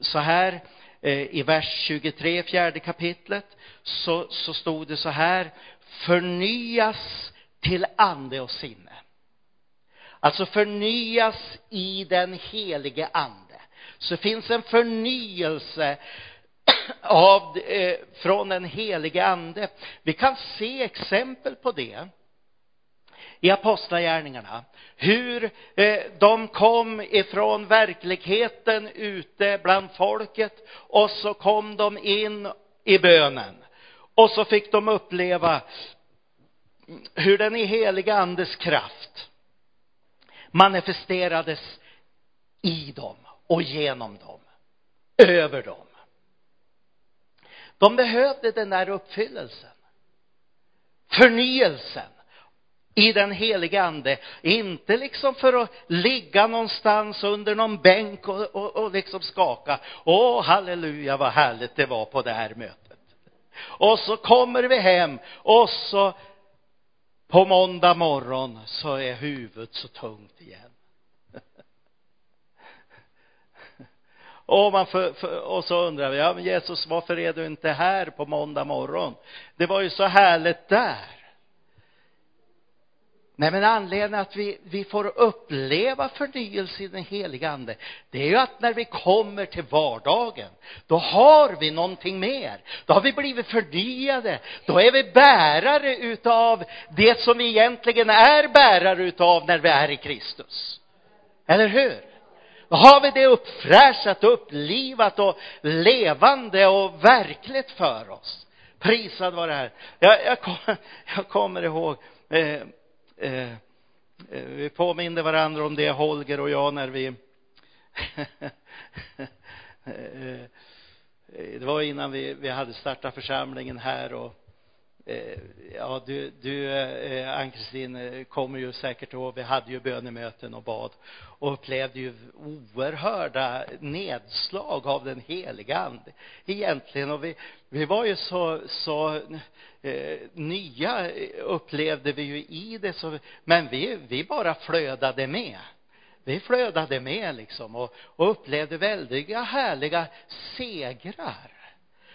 så här Eh, i vers 23, fjärde kapitlet, så, så stod det så här, förnyas till ande och sinne. Alltså förnyas i den helige ande. Så det finns en förnyelse av, eh, från den helige ande. Vi kan se exempel på det i apostlagärningarna. Hur eh, de kom ifrån verkligheten ute bland folket och så kom de in i bönen. Och så fick de uppleva hur den i heliga andes kraft manifesterades i dem och genom dem, över dem. De behövde den där uppfyllelsen, förnyelsen i den helige ande. Inte liksom för att ligga någonstans under någon bänk och, och, och liksom skaka. Åh, halleluja, vad härligt det var på det här mötet. Och så kommer vi hem och så på måndag morgon så är huvudet så tungt igen. Och, man för, för, och så undrar vi, ja men Jesus, varför är du inte här på måndag morgon? Det var ju så härligt där. Nej, men anledningen att vi, vi får uppleva förnyelse i den heliga ande, det är ju att när vi kommer till vardagen, då har vi någonting mer. Då har vi blivit förnyade. Då är vi bärare utav det som vi egentligen är bärare utav när vi är i Kristus. Eller hur? Då har vi det uppfräschat, upplivat och levande och verkligt för oss. Prisad var det här. Jag, jag, kommer, jag kommer ihåg eh, Eh, eh, vi påminde varandra om det, Holger och jag, när vi eh, det var innan vi, vi hade startat församlingen här och Eh, ja, du, du eh, Ann-Kristin, eh, kommer ju säkert ihåg, vi hade ju bönemöten och bad och upplevde ju oerhörda nedslag av den heliga ande egentligen. Och vi, vi var ju så, så eh, nya upplevde vi ju i det, så, men vi, vi bara flödade med. Vi flödade med liksom och, och upplevde väldiga härliga segrar.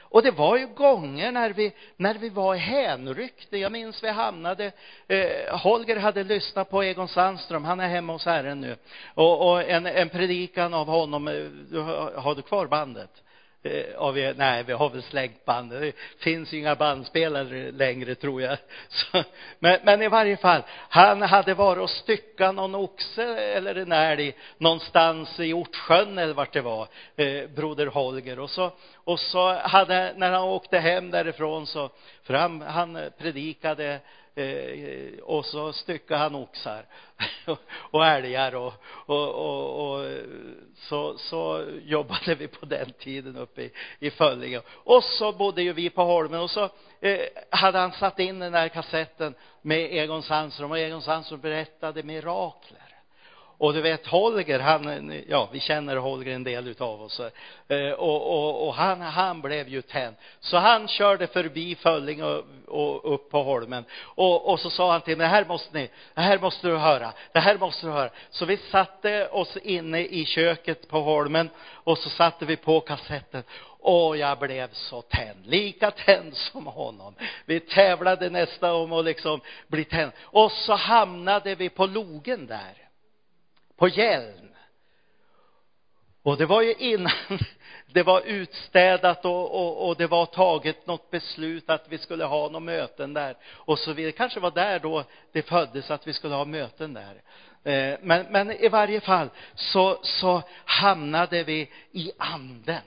Och det var ju gånger när vi, när vi var hänryckta. Jag minns vi hamnade, eh, Holger hade lyssnat på Egon Sandström, han är hemma hos Herren nu. Och, och en, en predikan av honom, eh, har du kvar bandet? Eh, Av er, nej, vi har väl slängt bandet. Det finns inga bandspelare längre, tror jag. Så, men, men, i varje fall, han hade varit och styckat någon oxe eller en älg någonstans i Ortsjön eller vart det var, eh, broder Holger. Och så, och så hade, när han åkte hem därifrån så, för han, han predikade eh, och så styckade han oxar och älgar och, och, och, och, så, så jobbade vi på den tiden uppe i, i Föllinge. Och så bodde ju vi på Holmen och så eh, hade han satt in den där kassetten med Egon Sandström och Egon Sandström berättade mirakler. Och du vet Holger, han, ja vi känner Holger en del utav oss. Eh, och, och, och han, han blev ju tänd. Så han körde förbi Fölling och, och upp på holmen. Och, och så sa han till mig, det här måste ni, det här måste du höra, det här måste du höra. Så vi satte oss inne i köket på holmen och så satte vi på kassetten. Och jag blev så tänd, lika tänd som honom. Vi tävlade nästan om att liksom bli tänd. Och så hamnade vi på logen där på Hjälm. Och det var ju innan det var utstädat och, och, och det var taget något beslut att vi skulle ha några möten där och så vidare. kanske var där då det föddes att vi skulle ha möten där. Eh, men, men i varje fall så, så hamnade vi i anden.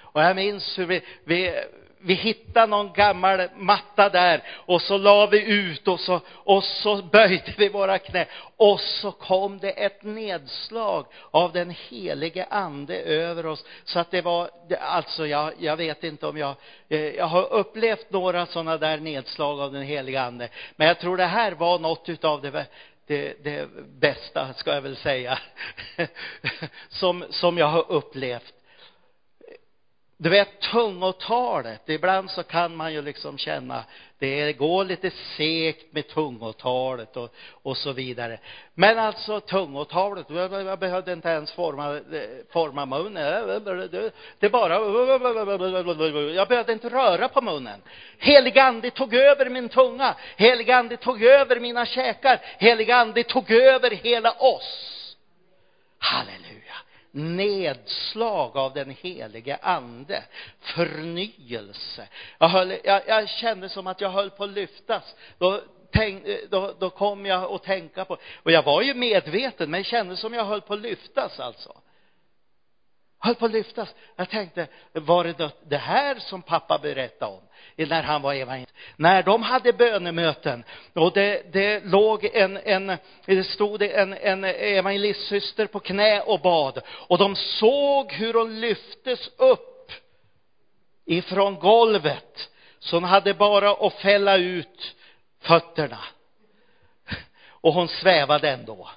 Och jag minns hur vi, vi, vi hittade någon gammal matta där och så la vi ut och så, och så böjde vi våra knä. Och så kom det ett nedslag av den helige ande över oss. Så att det var, alltså jag, jag vet inte om jag, eh, jag har upplevt några sådana där nedslag av den helige ande. Men jag tror det här var något utav det det, det bästa, ska jag väl säga, som, som jag har upplevt. Du vet tungotalet, ibland så kan man ju liksom känna, det går lite segt med tungotalet och, och så vidare. Men alltså tungotalet, jag behövde inte ens forma, forma munnen. Det bara, jag behövde inte röra på munnen. Helig ande tog över min tunga. Helig ande tog över mina käkar. Helig ande tog över hela oss. Halleluja nedslag av den helige ande, förnyelse. Jag, höll, jag, jag kände som att jag höll på att lyftas. Då, tänk, då, då kom jag att tänka på, och jag var ju medveten, men jag kände som jag höll på att lyftas alltså höll på att lyftas. Jag tänkte, var det det här som pappa berättade om när han var evangelist? När de hade bönemöten och det, det låg en, en, det stod en, en evangelistsyster på knä och bad och de såg hur hon lyftes upp ifrån golvet så hon hade bara att fälla ut fötterna och hon svävade ändå.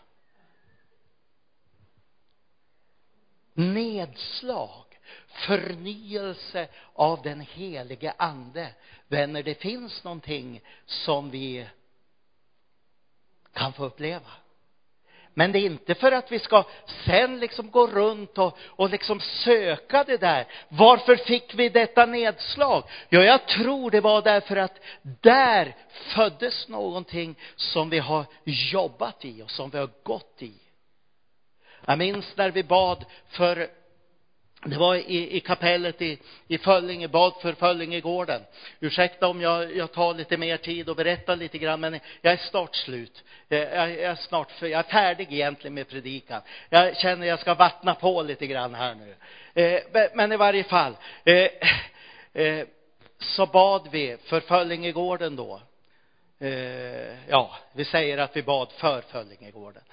Nedslag, förnyelse av den helige ande. Vänner, det finns någonting som vi kan få uppleva. Men det är inte för att vi ska sen liksom gå runt och, och liksom söka det där. Varför fick vi detta nedslag? Ja, jag tror det var därför att där föddes någonting som vi har jobbat i och som vi har gått i. Jag minns när vi bad för det var i, i kapellet i, i Föllinge, bad för Föllingegården. Ursäkta om jag, jag tar lite mer tid och berättar lite grann, men jag är snart slut. Jag, jag är snart, för, jag är färdig egentligen med predikan. Jag känner jag ska vattna på lite grann här nu. Eh, men i varje fall, eh, eh, så bad vi för Föllingegården då eh, ja, vi säger att vi bad för Föllingegården.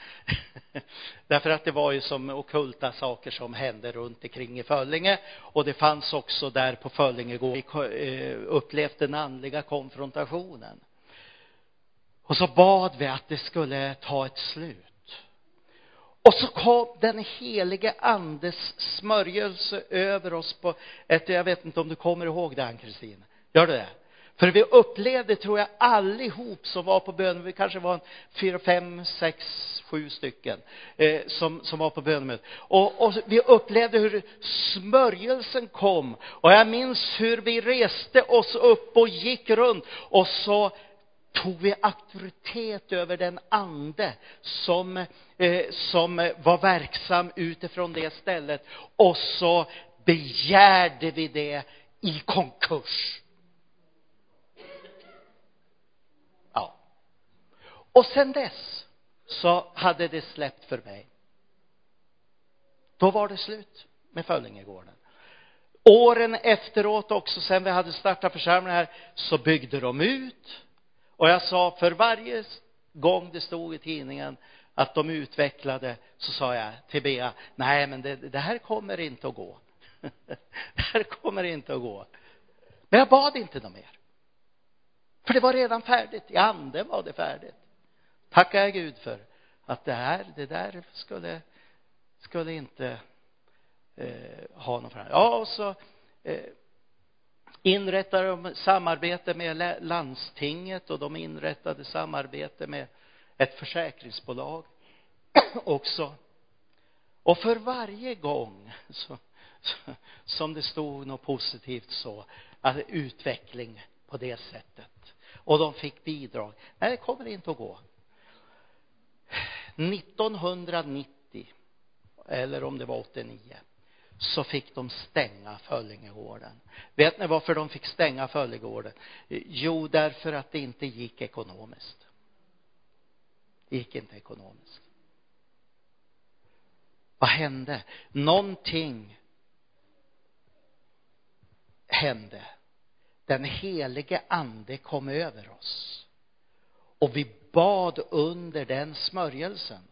Därför att det var ju som okulta saker som hände runt omkring i Föllinge och det fanns också där på Föllingegården eh, upplevt den andliga konfrontationen. Och så bad vi att det skulle ta ett slut. Och så kom den helige andes smörjelse över oss på ett, jag vet inte om du kommer ihåg det, Ann-Kristin? Gör du det? För vi upplevde, tror jag, allihop som var på bönemötet, vi kanske var en fyra, fem, sex, sju stycken eh, som, som var på bönemötet, Och, och vi upplevde hur smörjelsen kom. Och jag minns hur vi reste oss upp och gick runt och så tog vi auktoritet över den ande som, eh, som var verksam utifrån det stället. Och så begärde vi det i konkurs. Och sen dess så hade det släppt för mig. Då var det slut med Föllingegården. Åren efteråt också, sen vi hade startat församlingen här, så byggde de ut. Och jag sa, för varje gång det stod i tidningen att de utvecklade, så sa jag till Bea, nej men det, det här kommer inte att gå. det här kommer inte att gå. Men jag bad inte något mer. För det var redan färdigt, i anden var det färdigt tackar jag Gud för att det här, det där skulle, skulle inte eh, ha någon framgång. Ja, och så eh, inrättade de samarbete med landstinget och de inrättade samarbete med ett försäkringsbolag också. Och för varje gång så, så, som det stod något positivt så, att utveckling på det sättet. Och de fick bidrag. Nej, det kommer inte att gå. 1990, eller om det var 89, så fick de stänga Föllingegården. Vet ni varför de fick stänga Föllingegården? Jo, därför att det inte gick ekonomiskt. Det gick inte ekonomiskt. Vad hände? Någonting hände. Den helige ande kom över oss. Och vi bad under den smörjelsen.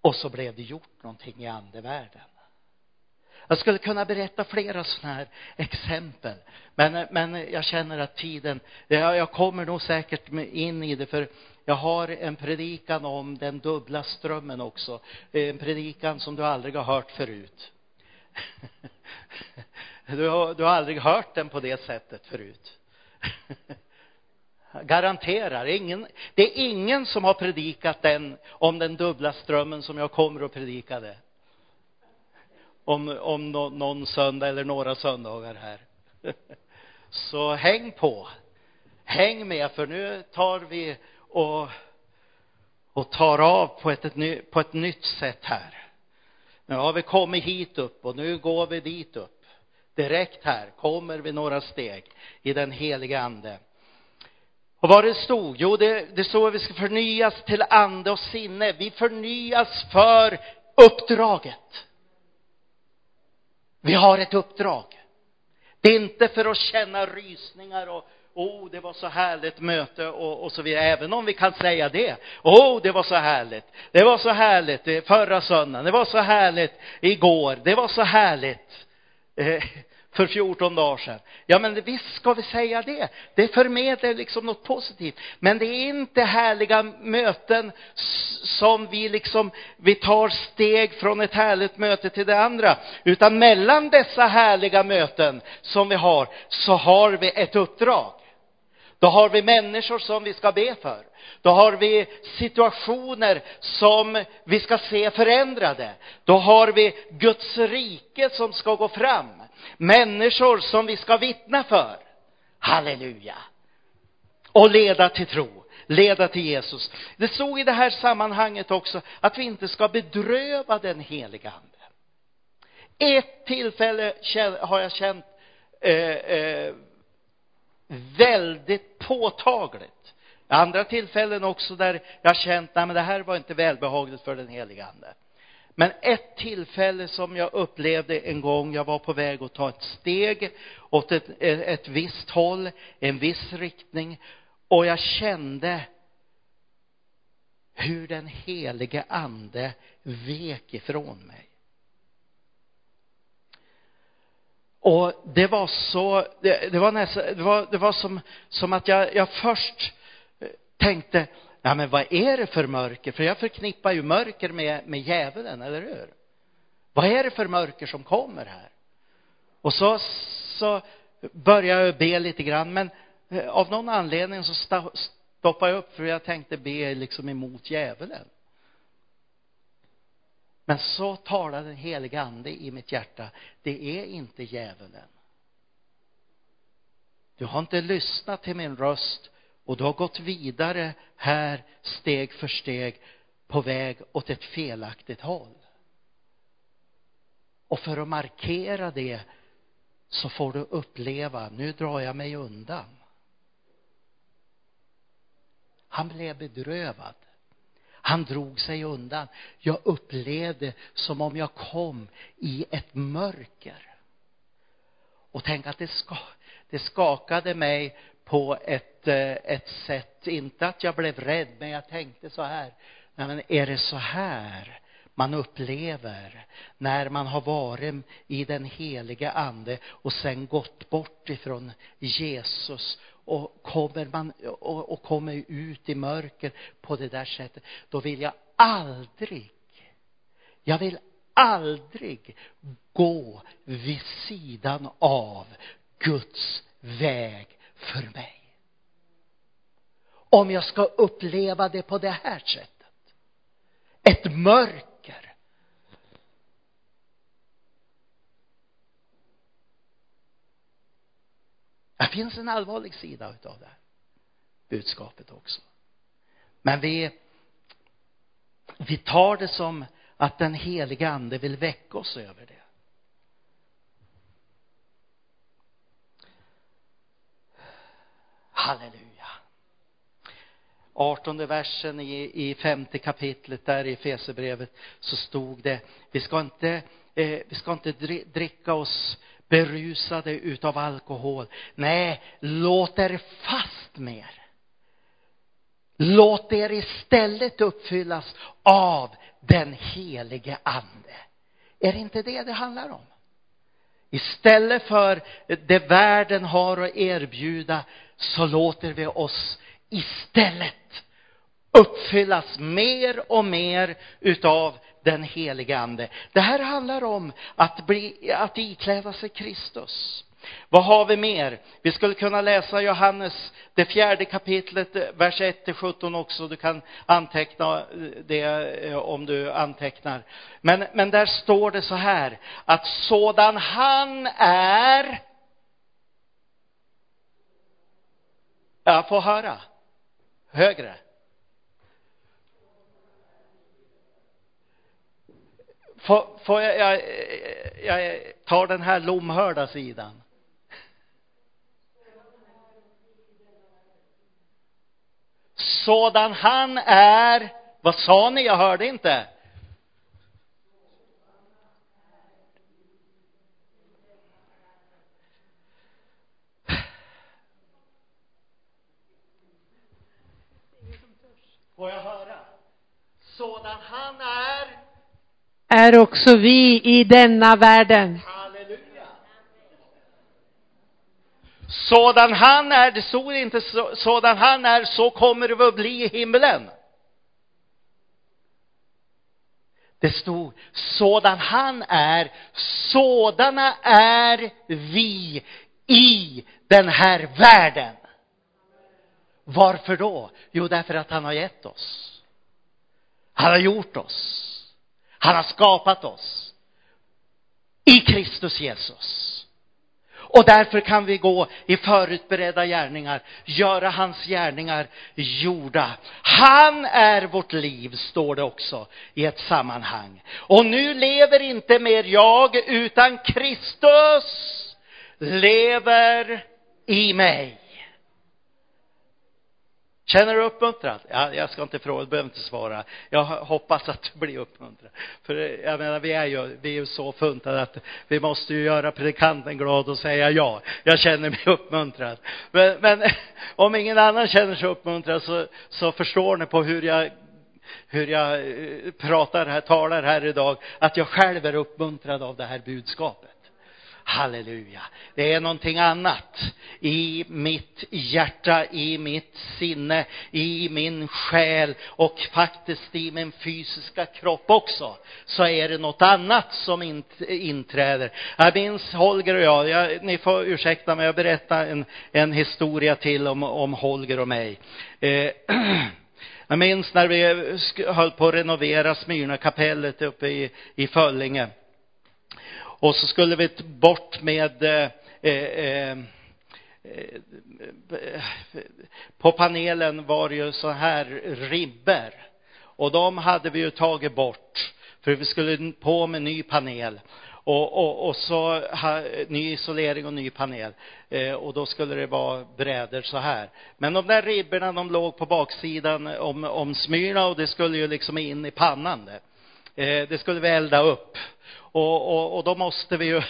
Och så blev det gjort någonting i andevärlden. Jag skulle kunna berätta flera sådana här exempel. Men, men jag känner att tiden, jag kommer nog säkert in i det för jag har en predikan om den dubbla strömmen också. En predikan som du aldrig har hört förut. Du har, du har aldrig hört den på det sättet förut. Garanterar, ingen, det är ingen som har predikat den om den dubbla strömmen som jag kommer att predika det. Om, om no, någon söndag eller några söndagar här. Så häng på. Häng med, för nu tar vi och, och tar av på ett, på ett nytt sätt här. Nu har vi kommit hit upp och nu går vi dit upp. Direkt här kommer vi några steg i den heliga ande. Och vad det stod? Jo, det, det stod att vi ska förnyas till ande och sinne. Vi förnyas för uppdraget. Vi har ett uppdrag. Det är inte för att känna rysningar och oh, det var så härligt möte och, och så vidare, även om vi kan säga det. Oh, det var så härligt. Det var så härligt förra söndagen. Det var så härligt igår. Det var så härligt. Eh, för 14 dagar sedan. Ja, men visst ska vi säga det. Det förmedlar liksom något positivt. Men det är inte härliga möten som vi liksom, vi tar steg från ett härligt möte till det andra. Utan mellan dessa härliga möten som vi har, så har vi ett uppdrag. Då har vi människor som vi ska be för. Då har vi situationer som vi ska se förändrade. Då har vi Guds rike som ska gå fram. Människor som vi ska vittna för. Halleluja. Och leda till tro, leda till Jesus. Det stod i det här sammanhanget också att vi inte ska bedröva den heliga ande. Ett tillfälle har jag känt eh, eh, väldigt påtagligt. Andra tillfällen också där jag känt, nej men det här var inte välbehagligt för den heliga ande. Men ett tillfälle som jag upplevde en gång, jag var på väg att ta ett steg åt ett, eh, ett visst håll, en viss riktning, och jag kände hur den helige ande vek ifrån mig. Och det var så, det, det var nästan, det var, det var som, som att jag, jag först eh, tänkte, ja men vad är det för mörker? För jag förknippar ju mörker med, med djävulen, eller hur? Vad är det för mörker som kommer här? Och så, så började jag be lite grann, men eh, av någon anledning så stoppade jag upp, för jag tänkte be liksom emot djävulen. Men så talade den helige ande i mitt hjärta. Det är inte djävulen. Du har inte lyssnat till min röst och du har gått vidare här steg för steg på väg åt ett felaktigt håll. Och för att markera det så får du uppleva, nu drar jag mig undan. Han blev bedrövad. Han drog sig undan. Jag upplevde som om jag kom i ett mörker. Och tänk att det, ska, det skakade mig på ett, eh, ett sätt, inte att jag blev rädd, men jag tänkte så här, nej men är det så här man upplever när man har varit i den heliga ande och sen gått bort ifrån Jesus? Och kommer man och, och kommer ut i mörker på det där sättet, då vill jag aldrig, jag vill aldrig gå vid sidan av Guds väg för mig. Om jag ska uppleva det på det här sättet. Ett mörker. Det finns en allvarlig sida utav det här budskapet också. Men vi, vi tar det som att den heliga ande vill väcka oss över det. Halleluja. 18 versen i, i femte kapitlet där i Fesebrevet så stod det, vi ska inte, eh, vi ska inte dricka oss berusade utav alkohol. Nej, låt er fast mer! Låt er istället uppfyllas av den helige ande. Är det inte det det handlar om? Istället för det världen har att erbjuda så låter vi oss istället uppfyllas mer och mer utav den helige ande. Det här handlar om att bli, att ikläda sig Kristus. Vad har vi mer? Vi skulle kunna läsa Johannes, det fjärde kapitlet, vers 1 till 17 också. Du kan anteckna det eh, om du antecknar. Men, men där står det så här, att sådan han är, jag får höra, högre. Får, får jag, jag, jag tar den här lomhörda sidan. Sådan han är, vad sa ni? Jag hörde inte. Får jag höra? Sådan han är är också vi i denna världen. Halleluja. Sådan han är, det stod inte så, sådan han är, så kommer du att bli i himlen. Det stod, sådan han är, sådana är vi i den här världen. Varför då? Jo, därför att han har gett oss. Han har gjort oss. Han har skapat oss i Kristus Jesus. Och därför kan vi gå i förutberedda gärningar, göra hans gärningar gjorda. Han är vårt liv, står det också i ett sammanhang. Och nu lever inte mer jag, utan Kristus lever i mig. Känner du uppmuntrad? Ja, jag ska inte fråga, du behöver inte svara. Jag hoppas att du blir uppmuntrad. För jag menar, vi är ju, vi är ju så funtade att vi måste ju göra predikanten glad och säga ja. Jag känner mig uppmuntrad. Men, men om ingen annan känner sig uppmuntrad så, så förstår ni på hur jag hur jag eh, pratar här, talar här idag, att jag själv är uppmuntrad av det här budskapet. Halleluja. Det är någonting annat i mitt hjärta, i mitt sinne, i min själ och faktiskt i min fysiska kropp också. Så är det något annat som inträder. Jag minns Holger och jag, jag ni får ursäkta mig, jag berättar en, en historia till om, om Holger och mig. Eh, jag minns när vi höll på att renovera Smyrna kapellet uppe i, i Föllinge. Och så skulle vi bort med eh, eh, eh, på panelen var det ju så här ribber. Och de hade vi ju tagit bort för vi skulle på med ny panel. Och, och, och så ha, ny isolering och ny panel. Eh, och då skulle det vara brädor så här. Men de där ribborna de låg på baksidan om, om Smyrna och det skulle ju liksom in i pannan det, eh, det skulle vi elda upp och, och, och då måste vi ju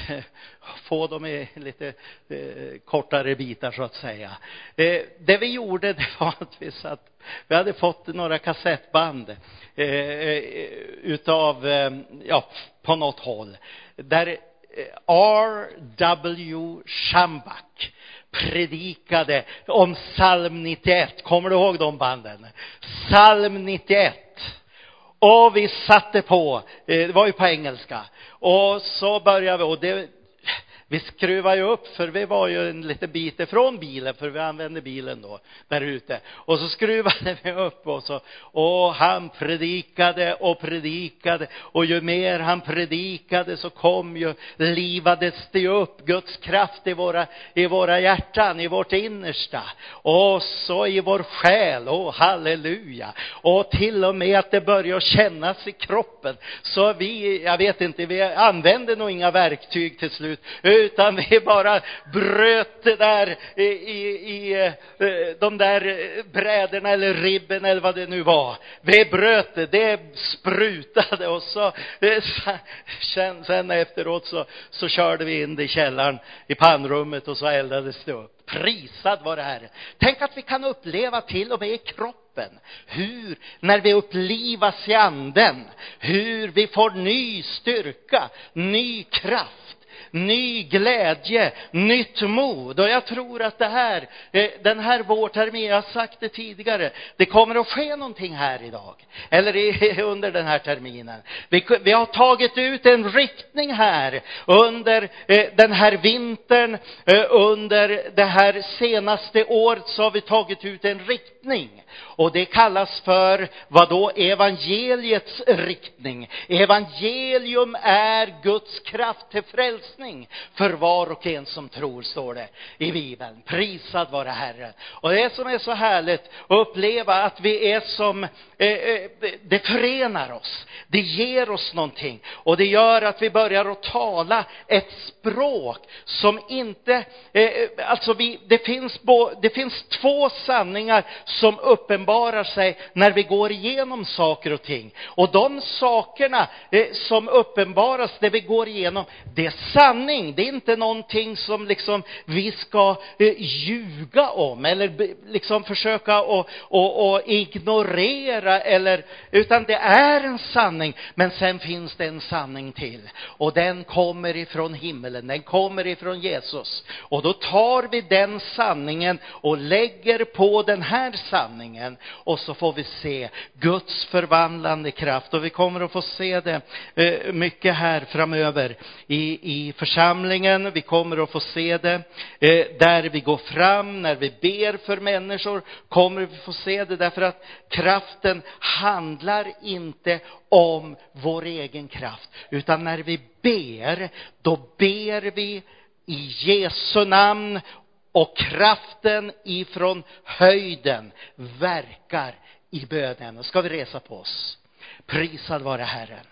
få dem i lite eh, kortare bitar så att säga. Eh, det vi gjorde det var att vi satt, vi hade fått några kassettband eh, eh utav, eh, ja, på något håll, där eh, R.W. Schambach predikade om psalm 91. Kommer du ihåg de banden? Psalm 91 och vi satte på, eh, det var ju på engelska. Och så började vi, och det, vi skruvade ju upp, för vi var ju en liten bit ifrån bilen, för vi använde bilen då, där ute. Och så skruvade vi upp och så, och han predikade och predikade. Och ju mer han predikade så kom ju, livades det upp Guds kraft i våra, i våra hjärtan, i vårt innersta. Och så i vår själ, åh halleluja. Och till och med att det började kännas i kroppen. Så vi, jag vet inte, vi använde nog inga verktyg till slut, utan vi bara bröt det där i, i, i eh, de där bräderna eller ribben eller vad det nu var. Vi bröt det, det sprutade och så sen, sen efteråt så, så körde vi in det i källaren i pannrummet och så eldades det upp. Prisad var det här. Tänk att vi kan uppleva till och med i kroppen hur, när vi upplivas i anden, hur vi får ny styrka, ny kraft ny glädje, nytt mod. Och jag tror att det här, eh, den här vårterminen, jag har sagt det tidigare, det kommer att ske någonting här idag. Eller under den här terminen. Vi, vi har tagit ut en riktning här under eh, den här vintern, eh, under det här senaste året så har vi tagit ut en riktning. Och det kallas för, vad då, evangeliets riktning. Evangelium är Guds kraft till frälsning för var och en som tror, står det i Bibeln. Prisad vare Herren. Och det som är så härligt att uppleva att vi är som, eh, eh, det förenar oss. Det ger oss någonting. Och det gör att vi börjar att tala ett språk som inte, eh, alltså vi, det finns, bo, det finns två sanningar som uppenbarar sig när vi går igenom saker och ting. Och de sakerna eh, som uppenbaras när vi går igenom, det är sanning. Det är inte någonting som liksom vi ska eh, ljuga om eller liksom försöka att och, och ignorera eller, utan det är en sanning. Men sen finns det en sanning till och den kommer ifrån himmelen, den kommer ifrån Jesus. Och då tar vi den sanningen och lägger på den här sanningen och så får vi se Guds förvandlande kraft. Och vi kommer att få se det eh, mycket här framöver i, i församlingen. Vi kommer att få se det eh, där vi går fram, när vi ber för människor, kommer vi få se det därför att kraften handlar inte om vår egen kraft, utan när vi ber, då ber vi i Jesu namn och kraften ifrån höjden verkar i bönen. Och ska vi resa på oss. Prisad vare Herren.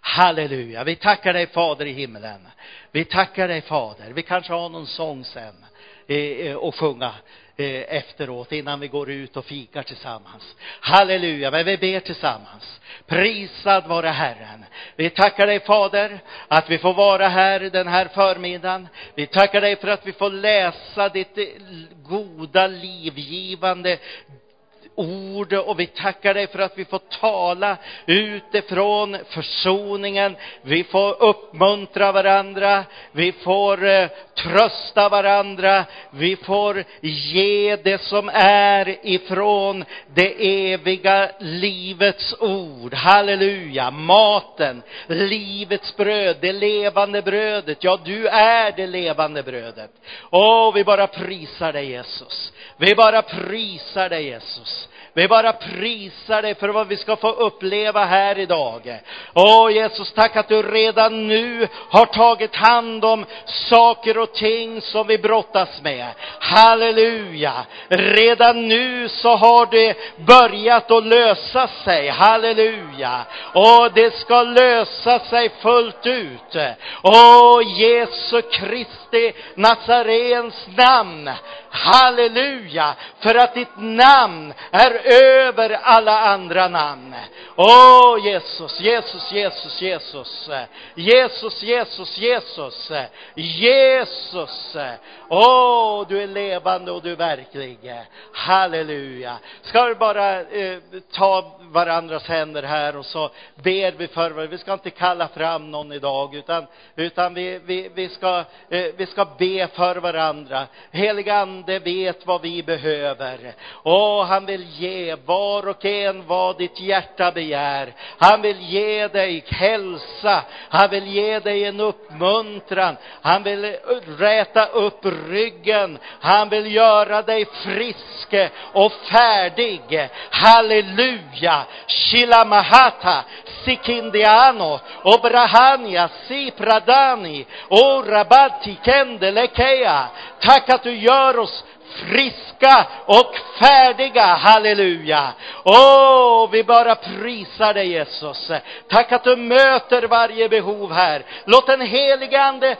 Halleluja. Vi tackar dig Fader i himlen. Vi tackar dig Fader. Vi kanske har någon sång sen eh, eh och sjunga Eh, efteråt innan vi går ut och fikar tillsammans. Halleluja, men vi ber tillsammans. Prisad vare Herren. Vi tackar dig Fader att vi får vara här den här förmiddagen. Vi tackar dig för att vi får läsa ditt eh, goda, livgivande ord och vi tackar dig för att vi får tala utifrån försoningen. Vi får uppmuntra varandra, vi får eh, trösta varandra, vi får ge det som är ifrån det eviga livets ord. Halleluja! Maten, livets bröd, det levande brödet. Ja, du är det levande brödet. Åh, vi bara prisar dig Jesus. Vi bara prisar dig Jesus. Vi bara prisar dig för vad vi ska få uppleva här idag. Åh Jesus, tack att du redan nu har tagit hand om saker och ting som vi brottas med. Halleluja! Redan nu så har det börjat att lösa sig. Halleluja! Och det ska lösa sig fullt ut. Åh Jesu Kristi Nazarens namn. Halleluja! För att ditt namn är över alla andra namn. Åh oh, Jesus, Jesus, Jesus, Jesus. Jesus, Jesus, Jesus. Jesus. Åh, oh, du är levande och du är verklig. Halleluja. Ska vi bara eh, ta varandras händer här och så ber vi för varandra. Vi ska inte kalla fram någon idag utan, utan vi, vi, vi, ska, eh, vi ska be för varandra. Helig Ande vet vad vi behöver. Åh, han vill ge ge var och en vad ditt hjärta begär. Han vill ge dig hälsa. Han vill ge dig en uppmuntran. Han vill räta upp ryggen. Han vill göra dig frisk och färdig. Halleluja! Shilamahata, Sikindiano, Obrahania, Sipradani, Orabati, Kendelekea. Tack att du gör oss friska och färdiga. Halleluja! Åh, vi bara prisar dig Jesus. Tack att du möter varje behov här. Låt den helige Ande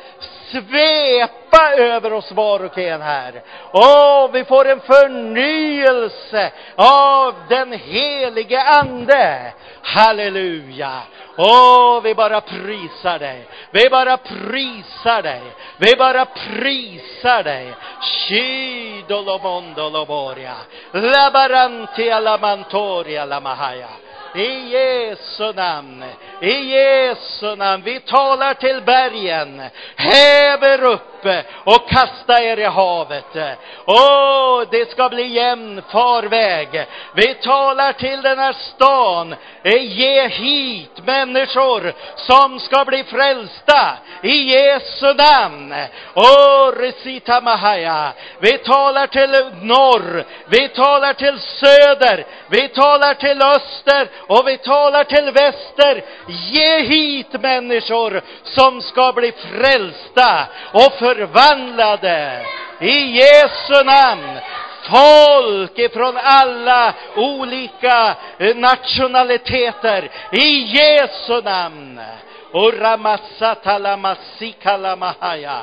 svepa över oss var och en här. Åh, vi får en förnyelse av den helige Ande. Halleluja! Åh, vi bara prisar dig. Vi bara prisar dig. Vi bara prisar dig. Shidolomondoloboria. Labarantia lamantoria lamahaya. I Jesu namn, i Jesu namn. Vi talar till bergen. Häver upp och kasta er i havet. Åh, det ska bli jämn farväg. Vi talar till den här stan. Ge hit människor som ska bli frälsta i Jesu namn. Åh, resita mahaya. Vi talar till norr, vi talar till söder, vi talar till öster och vi talar till väster. Ge hit människor som ska bli frälsta och förvandlade i Jesu namn. Folk ifrån alla olika eh, nationaliteter i Jesu namn. Och ramassatalamasikalamahaya.